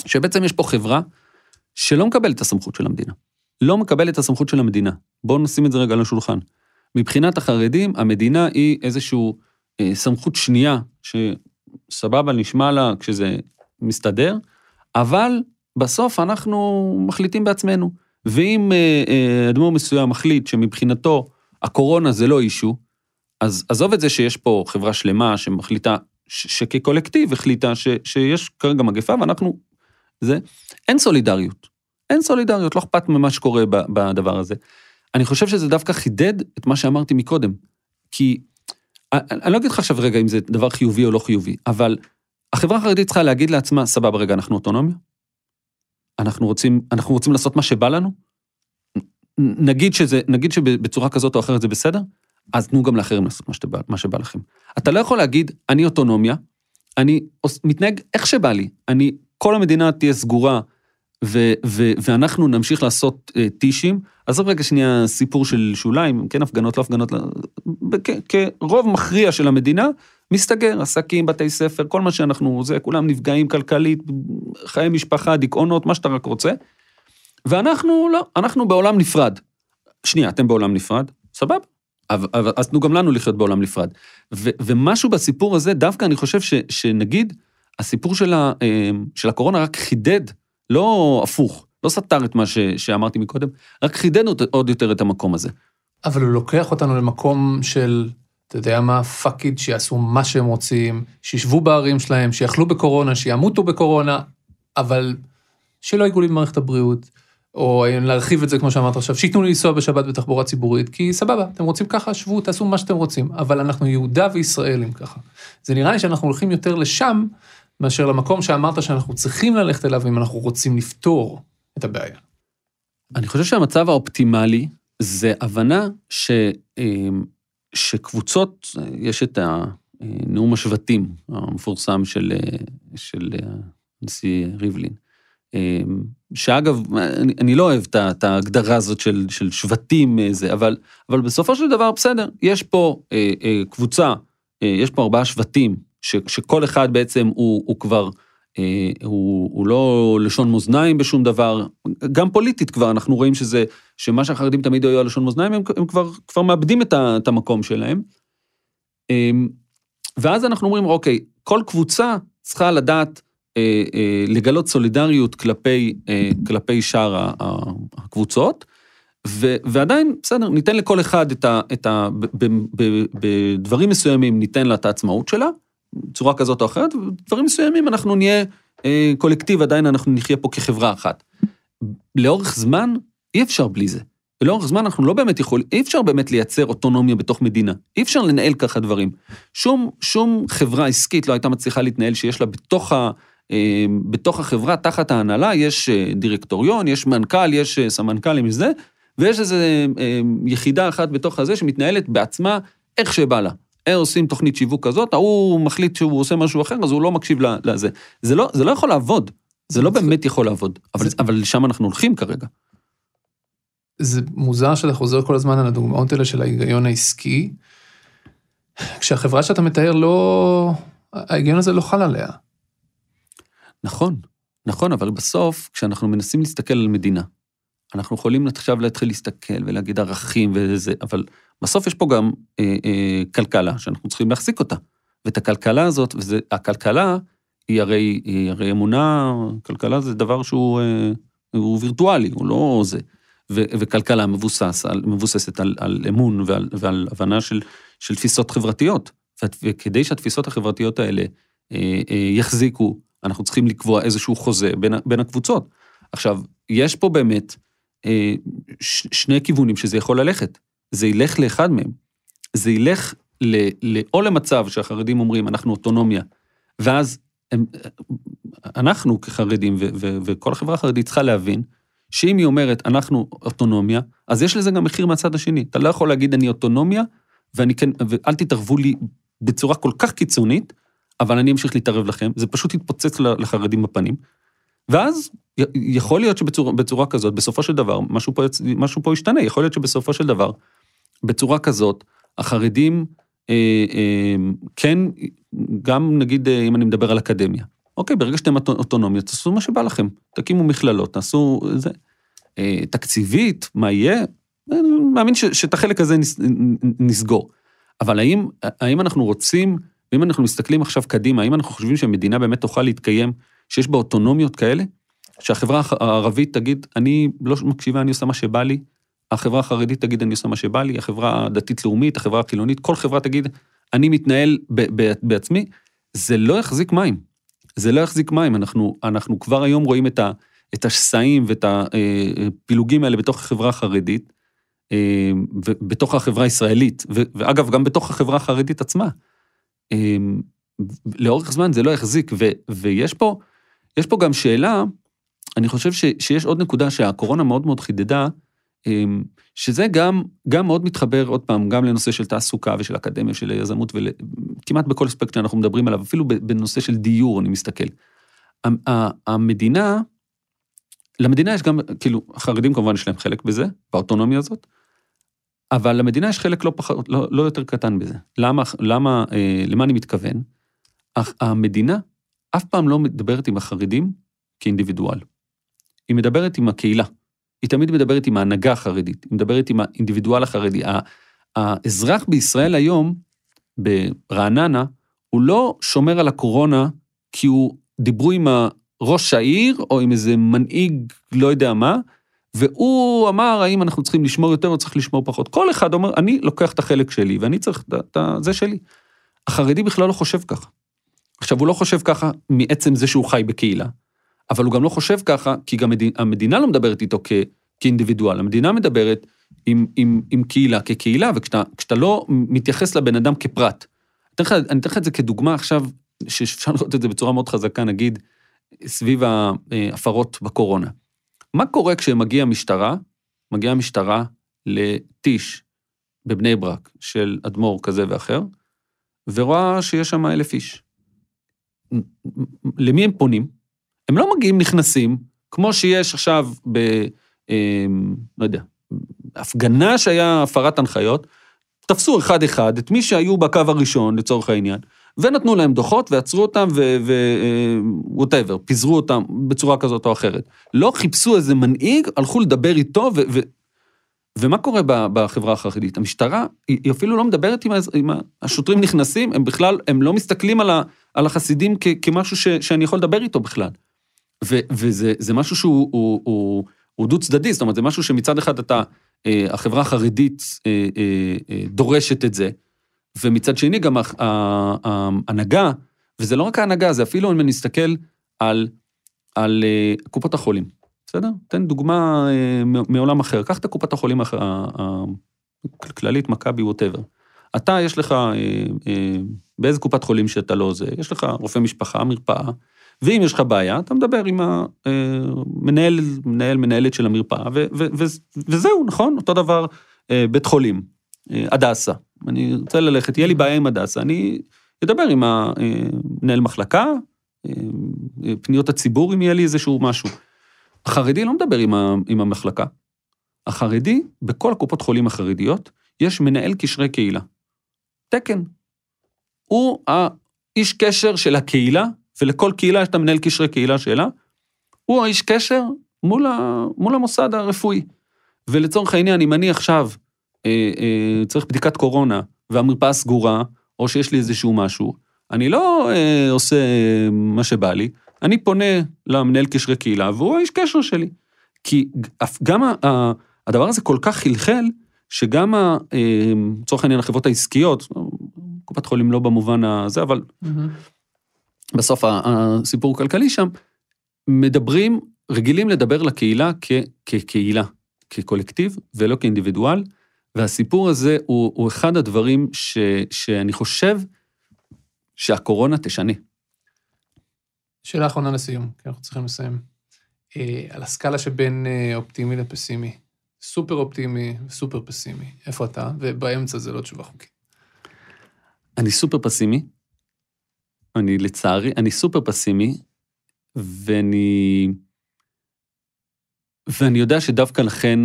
שבעצם יש פה חברה שלא מקבלת את הסמכות של המדינה. לא מקבלת את הסמכות של המדינה. בואו נשים את זה רגע על השולחן. מבחינת החרדים, המדינה היא איזושהי אה, סמכות שנייה, שסבבה, נשמע לה כשזה מסתדר, אבל בסוף אנחנו מחליטים בעצמנו. ואם אה, אה, אדמו"ר מסוים מחליט שמבחינתו הקורונה זה לא אישו, אז עזוב את זה שיש פה חברה שלמה שמחליטה, שכקולקטיב החליטה ש, שיש כרגע מגפה ואנחנו, זה, אין סולידריות. אין סולידריות, לא אכפת ממה שקורה בדבר הזה. אני חושב שזה דווקא חידד את מה שאמרתי מקודם. כי, אני לא אגיד לך עכשיו רגע אם זה דבר חיובי או לא חיובי, אבל החברה החרדית צריכה להגיד לעצמה, סבבה, רגע, אנחנו אוטונומיה? אנחנו רוצים, אנחנו רוצים לעשות מה שבא לנו? נגיד שזה, נגיד שבצורה כזאת או אחרת זה בסדר? אז תנו גם לאחרים לעשות מה שבא, מה שבא לכם. אתה לא יכול להגיד, אני אוטונומיה, אני מתנהג איך שבא לי, אני, כל המדינה תהיה סגורה, ו, ו, ואנחנו נמשיך לעשות uh, טישים, עזוב רגע שנייה סיפור של שוליים, כן הפגנות, לא הפגנות, לא, כרוב מכריע של המדינה, מסתגר, עסקים, בתי ספר, כל מה שאנחנו, זה, כולם נפגעים כלכלית, חיי משפחה, דיכאונות, מה שאתה רק רוצה. ואנחנו לא, אנחנו בעולם נפרד. שנייה, אתם בעולם נפרד, סבבה. אז תנו גם לנו לחיות בעולם נפרד. ו, ומשהו בסיפור הזה, דווקא אני חושב ש, שנגיד, הסיפור של, ה, אה, של הקורונה רק חידד לא הפוך, לא סתר את מה ש, שאמרתי מקודם, רק חידד עוד יותר את המקום הזה. אבל הוא לוקח אותנו למקום של אתה יודע מה, fuck it, שיעשו מה שהם רוצים, שישבו בערים שלהם, שיאכלו בקורונה, שימותו בקורונה, אבל שלא ייגעו לי במערכת הבריאות, או להרחיב את זה, כמו שאמרת עכשיו, שייתנו לי לנסוע בשבת בתחבורה ציבורית, כי סבבה, אתם רוצים ככה, שבו, תעשו מה שאתם רוצים, אבל אנחנו יהודה וישראלים ככה. זה נראה לי שאנחנו הולכים יותר לשם, מאשר למקום שאמרת שאנחנו צריכים ללכת אליו אם אנחנו רוצים לפתור את הבעיה. אני חושב שהמצב האופטימלי זה הבנה ש, אמ, שקבוצות, יש את נאום השבטים המפורסם של, של הנשיא ריבלין, אמ, שאגב, אני, אני לא אוהב את ההגדרה הזאת של, של שבטים, אה, זה, אבל, אבל בסופו של דבר, בסדר, יש פה אה, אה, קבוצה, אה, יש פה ארבעה שבטים, ש, שכל אחד בעצם הוא, הוא כבר, הוא, הוא לא לשון מאזניים בשום דבר, גם פוליטית כבר, אנחנו רואים שזה, שמה שהחרדים תמיד היו על לשון מאזניים, הם, הם כבר, כבר מאבדים את, ה, את המקום שלהם. אה, ואז אנחנו אומרים, אוקיי, כל קבוצה צריכה לדעת אה, אה, לגלות סולידריות כלפי, אה, כלפי שאר הקבוצות, ו, ועדיין, בסדר, ניתן לכל אחד את ה... את ה ב, ב, ב, בדברים מסוימים ניתן לה את העצמאות שלה, בצורה כזאת או אחרת, ובדברים מסוימים אנחנו נהיה קולקטיב, עדיין אנחנו נחיה פה כחברה אחת. לאורך זמן, אי אפשר בלי זה. ולאורך זמן אנחנו לא באמת יכולים, אי אפשר באמת לייצר אוטונומיה בתוך מדינה. אי אפשר לנהל ככה דברים. שום, שום חברה עסקית לא הייתה מצליחה להתנהל שיש לה בתוך ה... אה, בתוך החברה, תחת ההנהלה, יש אה, דירקטוריון, יש מנכ"ל, יש אה, סמנכ"לים וזה, ויש איזו יחידה אחת בתוך הזה שמתנהלת בעצמה איך שבא לה. הם עושים תוכנית שיווק כזאת, ההוא מחליט שהוא עושה משהו אחר, אז הוא לא מקשיב לזה. זה לא, זה לא יכול לעבוד, זה לא באמת יכול לעבוד, אבל, זה... אבל לשם אנחנו הולכים כרגע. זה מוזר שאתה חוזר כל הזמן על הדוגמאות האלה של ההיגיון העסקי, כשהחברה שאתה מתאר לא, ההיגיון הזה לא חל עליה. נכון, נכון, אבל בסוף, כשאנחנו מנסים להסתכל על מדינה, אנחנו יכולים עכשיו להתחיל להסתכל ולהגיד ערכים וזה, אבל בסוף יש פה גם אה, אה, כלכלה שאנחנו צריכים להחזיק אותה. ואת הכלכלה הזאת, והכלכלה היא הרי, היא הרי אמונה, כלכלה זה דבר שהוא אה, הוא וירטואלי, הוא לא זה. ו, וכלכלה מבוסס על, מבוססת על, על אמון ועל, ועל הבנה של, של תפיסות חברתיות. וכדי שהתפיסות החברתיות האלה אה, אה, יחזיקו, אנחנו צריכים לקבוע איזשהו חוזה בין, בין הקבוצות. עכשיו, יש פה באמת אה, ש, שני כיוונים שזה יכול ללכת. זה ילך לאחד מהם. זה ילך ל, ל, או למצב שהחרדים אומרים, אנחנו אוטונומיה, ואז הם, אנחנו כחרדים, ו, ו, וכל החברה החרדית צריכה להבין, שאם היא אומרת, אנחנו אוטונומיה, אז יש לזה גם מחיר מהצד השני. אתה לא יכול להגיד, אני אוטונומיה, ואני כן, ואל תתערבו לי בצורה כל כך קיצונית, אבל אני אמשיך להתערב לכם, זה פשוט יתפוצץ לחרדים בפנים. ואז יכול להיות שבצורה כזאת, בסופו של דבר, משהו פה, משהו פה ישתנה, יכול להיות שבסופו של דבר, בצורה כזאת, החרדים, אה, אה, כן, גם נגיד, אה, אם אני מדבר על אקדמיה, אוקיי, ברגע שאתם אוטונומיה, תעשו מה שבא לכם, תקימו מכללות, תעשו זה. אה, תקציבית, מה יהיה? אני מאמין ש, שאת החלק הזה נס, נסגור. אבל האם, האם אנחנו רוצים ואם אנחנו מסתכלים עכשיו קדימה, האם אנחנו חושבים שמדינה באמת תוכל להתקיים, שיש בה אוטונומיות כאלה? שהחברה הערבית תגיד, אני לא מקשיבה, אני עושה מה שבא לי, החברה החרדית תגיד, אני עושה מה שבא לי, החברה הדתית-לאומית, החברה החילונית, כל חברה תגיד, אני מתנהל בעצמי, זה לא יחזיק מים. זה לא יחזיק מים, אנחנו, אנחנו כבר היום רואים את, ה, את השסעים ואת הפילוגים האלה בתוך החברה החרדית, אה, ובתוך החברה הישראלית, ואגב, גם בתוך החברה החרדית עצמה. אמ, לאורך זמן זה לא יחזיק, ויש פה, יש פה גם שאלה, אני חושב ש, שיש עוד נקודה שהקורונה מאוד מאוד חידדה, אמ, שזה גם, גם מאוד מתחבר עוד פעם, גם לנושא של תעסוקה ושל אקדמיה, של יזמות, וכמעט בכל אספקט שאנחנו מדברים עליו, אפילו בנושא של דיור, אני מסתכל. המדינה, למדינה יש גם, כאילו, החרדים כמובן יש להם חלק בזה, באוטונומיה הזאת, אבל למדינה יש חלק לא, פחות, לא, לא יותר קטן בזה. למה, למה, אה, למה אני מתכוון? המדינה אף פעם לא מדברת עם החרדים כאינדיבידואל. היא מדברת עם הקהילה. היא תמיד מדברת עם ההנהגה החרדית, היא מדברת עם האינדיבידואל החרדי. האזרח בישראל היום, ברעננה, הוא לא שומר על הקורונה כי הוא, דיברו עם ראש העיר או עם איזה מנהיג לא יודע מה, והוא אמר, האם אנחנו צריכים לשמור יותר או צריך לשמור פחות. כל אחד אומר, אני לוקח את החלק שלי, ואני צריך את זה שלי. החרדי בכלל לא חושב ככה. עכשיו, הוא לא חושב ככה מעצם זה שהוא חי בקהילה, אבל הוא גם לא חושב ככה, כי גם המדינה לא מדברת איתו כ, כאינדיבידואל, המדינה מדברת עם, עם, עם קהילה כקהילה, וכשאתה לא מתייחס לבן אדם כפרט, אני אתן לך את זה כדוגמה עכשיו, שאפשר לראות את זה בצורה מאוד חזקה, נגיד, סביב ההפרות בקורונה. מה קורה כשמגיעה משטרה, מגיעה משטרה לטיש בבני ברק של אדמו"ר כזה ואחר, ורואה שיש שם אלף איש. למי הם פונים? הם לא מגיעים נכנסים, כמו שיש עכשיו ב... אה, לא יודע, הפגנה שהיה הפרת הנחיות, תפסו אחד-אחד את מי שהיו בקו הראשון, לצורך העניין, ונתנו להם דוחות ועצרו אותם whatever, אה, פיזרו אותם בצורה כזאת או אחרת. לא חיפשו איזה מנהיג, הלכו לדבר איתו, ו... ו... ומה קורה בחברה החרדית? המשטרה, היא אפילו לא מדברת עם, עם השוטרים נכנסים, הם בכלל, הם לא מסתכלים על, ה, על החסידים כ, כמשהו ש, שאני יכול לדבר איתו בכלל. ו, וזה משהו שהוא הוא, הוא, הוא דו צדדי, זאת אומרת, זה משהו שמצד אחד אתה, אה, החברה החרדית אה, אה, דורשת את זה, ומצד שני גם ההנהגה, וזה לא רק ההנהגה, זה אפילו אם אני אסתכל על, על קופות החולים, בסדר? תן דוגמה מעולם אחר, קח את קופת החולים הכללית, מכבי, ווטאבר. אתה, יש לך, באיזה קופת חולים שאתה לא זה, יש לך רופא משפחה, מרפאה, ואם יש לך בעיה, אתה מדבר עם המנהל, מנהל, מנהלת של המרפאה, וזהו, נכון? אותו דבר בית חולים, הדסה. אני רוצה ללכת, יהיה לי בעיה עם הדסה, אני אדבר עם המנהל מחלקה, פניות הציבור, אם יהיה לי איזשהו משהו. החרדי לא מדבר עם, ה, עם המחלקה. החרדי, בכל הקופות חולים החרדיות, יש מנהל קשרי קהילה. תקן. הוא האיש קשר של הקהילה ולכל קהילה יש את המנהל קשרי קהילה שלה, הוא האיש קשר מול, ה, מול המוסד הרפואי. ולצורך העניין, אם אני עכשיו אה, אה, צריך בדיקת קורונה והמרפאה סגורה, או שיש לי איזשהו משהו, אני לא אה, עושה מה שבא לי, אני פונה למנהל קשרי קהילה, והוא האיש קשר שלי. כי גם הדבר הזה כל כך חלחל, שגם, אה, לצורך העניין, החברות העסקיות, קופת חולים לא במובן הזה, אבל mm-hmm. בסוף הסיפור הכלכלי שם, מדברים, רגילים לדבר לקהילה כ, כקהילה, כקולקטיב, ולא כאינדיבידואל, והסיפור הזה הוא, הוא אחד הדברים ש, שאני חושב שהקורונה תשנה. שאלה אחרונה לסיום, כי אנחנו צריכים לסיים. אה, על הסקאלה שבין אה, אופטימי לפסימי, סופר אופטימי וסופר פסימי, איפה אתה? ובאמצע זה לא תשובה חוקית. אני סופר פסימי, אני לצערי, אני סופר פסימי, ואני... ואני יודע שדווקא לכן,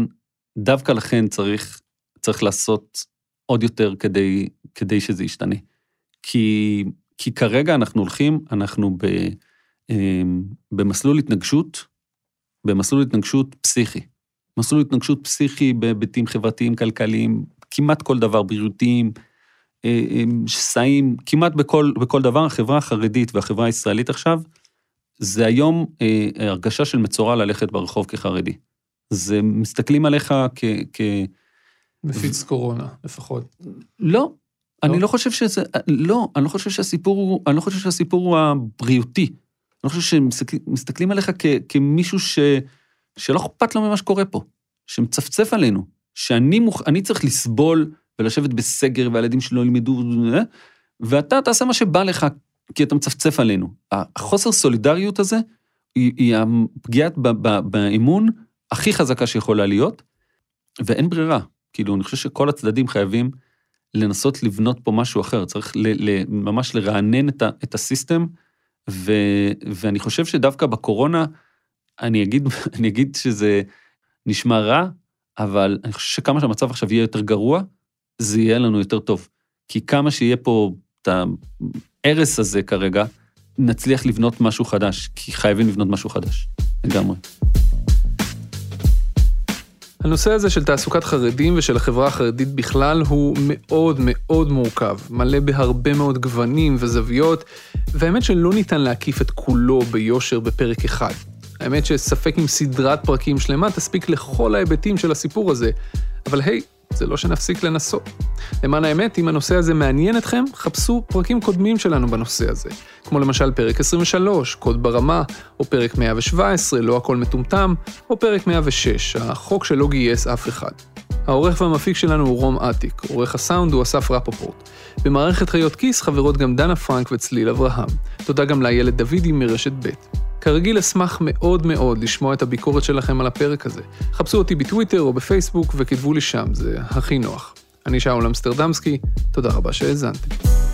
דווקא לכן צריך, צריך לעשות עוד יותר כדי, כדי שזה ישתנה. כי, כי כרגע אנחנו הולכים, אנחנו ב, במסלול התנגשות, במסלול התנגשות פסיכי. מסלול התנגשות פסיכי בהיבטים חברתיים, כלכליים, כמעט כל דבר, בריאותיים, אה, אה, שסעים כמעט בכל, בכל דבר, החברה החרדית והחברה הישראלית עכשיו, זה היום אה, הרגשה של מצורע ללכת ברחוב כחרדי. זה, מסתכלים עליך כ... כ... מפיץ ו... קורונה, לפחות. לא, לא, אני לא חושב שזה, לא, אני לא חושב שהסיפור הוא, אני לא חושב שהסיפור הוא הבריאותי. אני חושב שמסתכלים עליך כ, כמישהו ש, שלא אכפת לו ממה שקורה פה, שמצפצף עלינו, שאני מוכ... צריך לסבול ולשבת בסגר והילדים שלו ילמדו, ואתה תעשה מה שבא לך, כי אתה מצפצף עלינו. החוסר סולידריות הזה היא, היא הפגיעת באמון הכי חזקה שיכולה להיות, ואין ברירה. כאילו, אני חושב שכל הצדדים חייבים לנסות לבנות פה משהו אחר, צריך ל, ל, ממש לרענן את, ה, את הסיסטם, ו, ואני חושב שדווקא בקורונה, אני אגיד, אני אגיד שזה נשמע רע, אבל אני חושב שכמה שהמצב עכשיו יהיה יותר גרוע, זה יהיה לנו יותר טוב. כי כמה שיהיה פה את ההרס הזה כרגע, נצליח לבנות משהו חדש, כי חייבים לבנות משהו חדש, לגמרי. הנושא הזה של תעסוקת חרדים ושל החברה החרדית בכלל הוא מאוד מאוד מורכב, מלא בהרבה מאוד גוונים וזוויות, והאמת שלא ניתן להקיף את כולו ביושר בפרק אחד. האמת שספק אם סדרת פרקים שלמה תספיק לכל ההיבטים של הסיפור הזה, אבל היי, זה לא שנפסיק לנסות. למען האמת, אם הנושא הזה מעניין אתכם, חפשו פרקים קודמים שלנו בנושא הזה, כמו למשל פרק 23, קוד ברמה, או פרק 117, לא הכל מטומטם, או פרק 106, החוק שלא גייס אף אחד. העורך והמפיק שלנו הוא רום אטיק, עורך הסאונד הוא אסף רפופורט. במערכת חיות כיס חברות גם דנה פרנק וצליל אברהם. תודה גם לאיילת דוידי מרשת ב'. כרגיל אשמח מאוד מאוד לשמוע את הביקורת שלכם על הפרק הזה. חפשו אותי בטוויטר או בפייסבוק וכתבו לי שם, זה הכי נוח. אני שאול אמסטרדמסקי, תודה רבה שהאזנתם.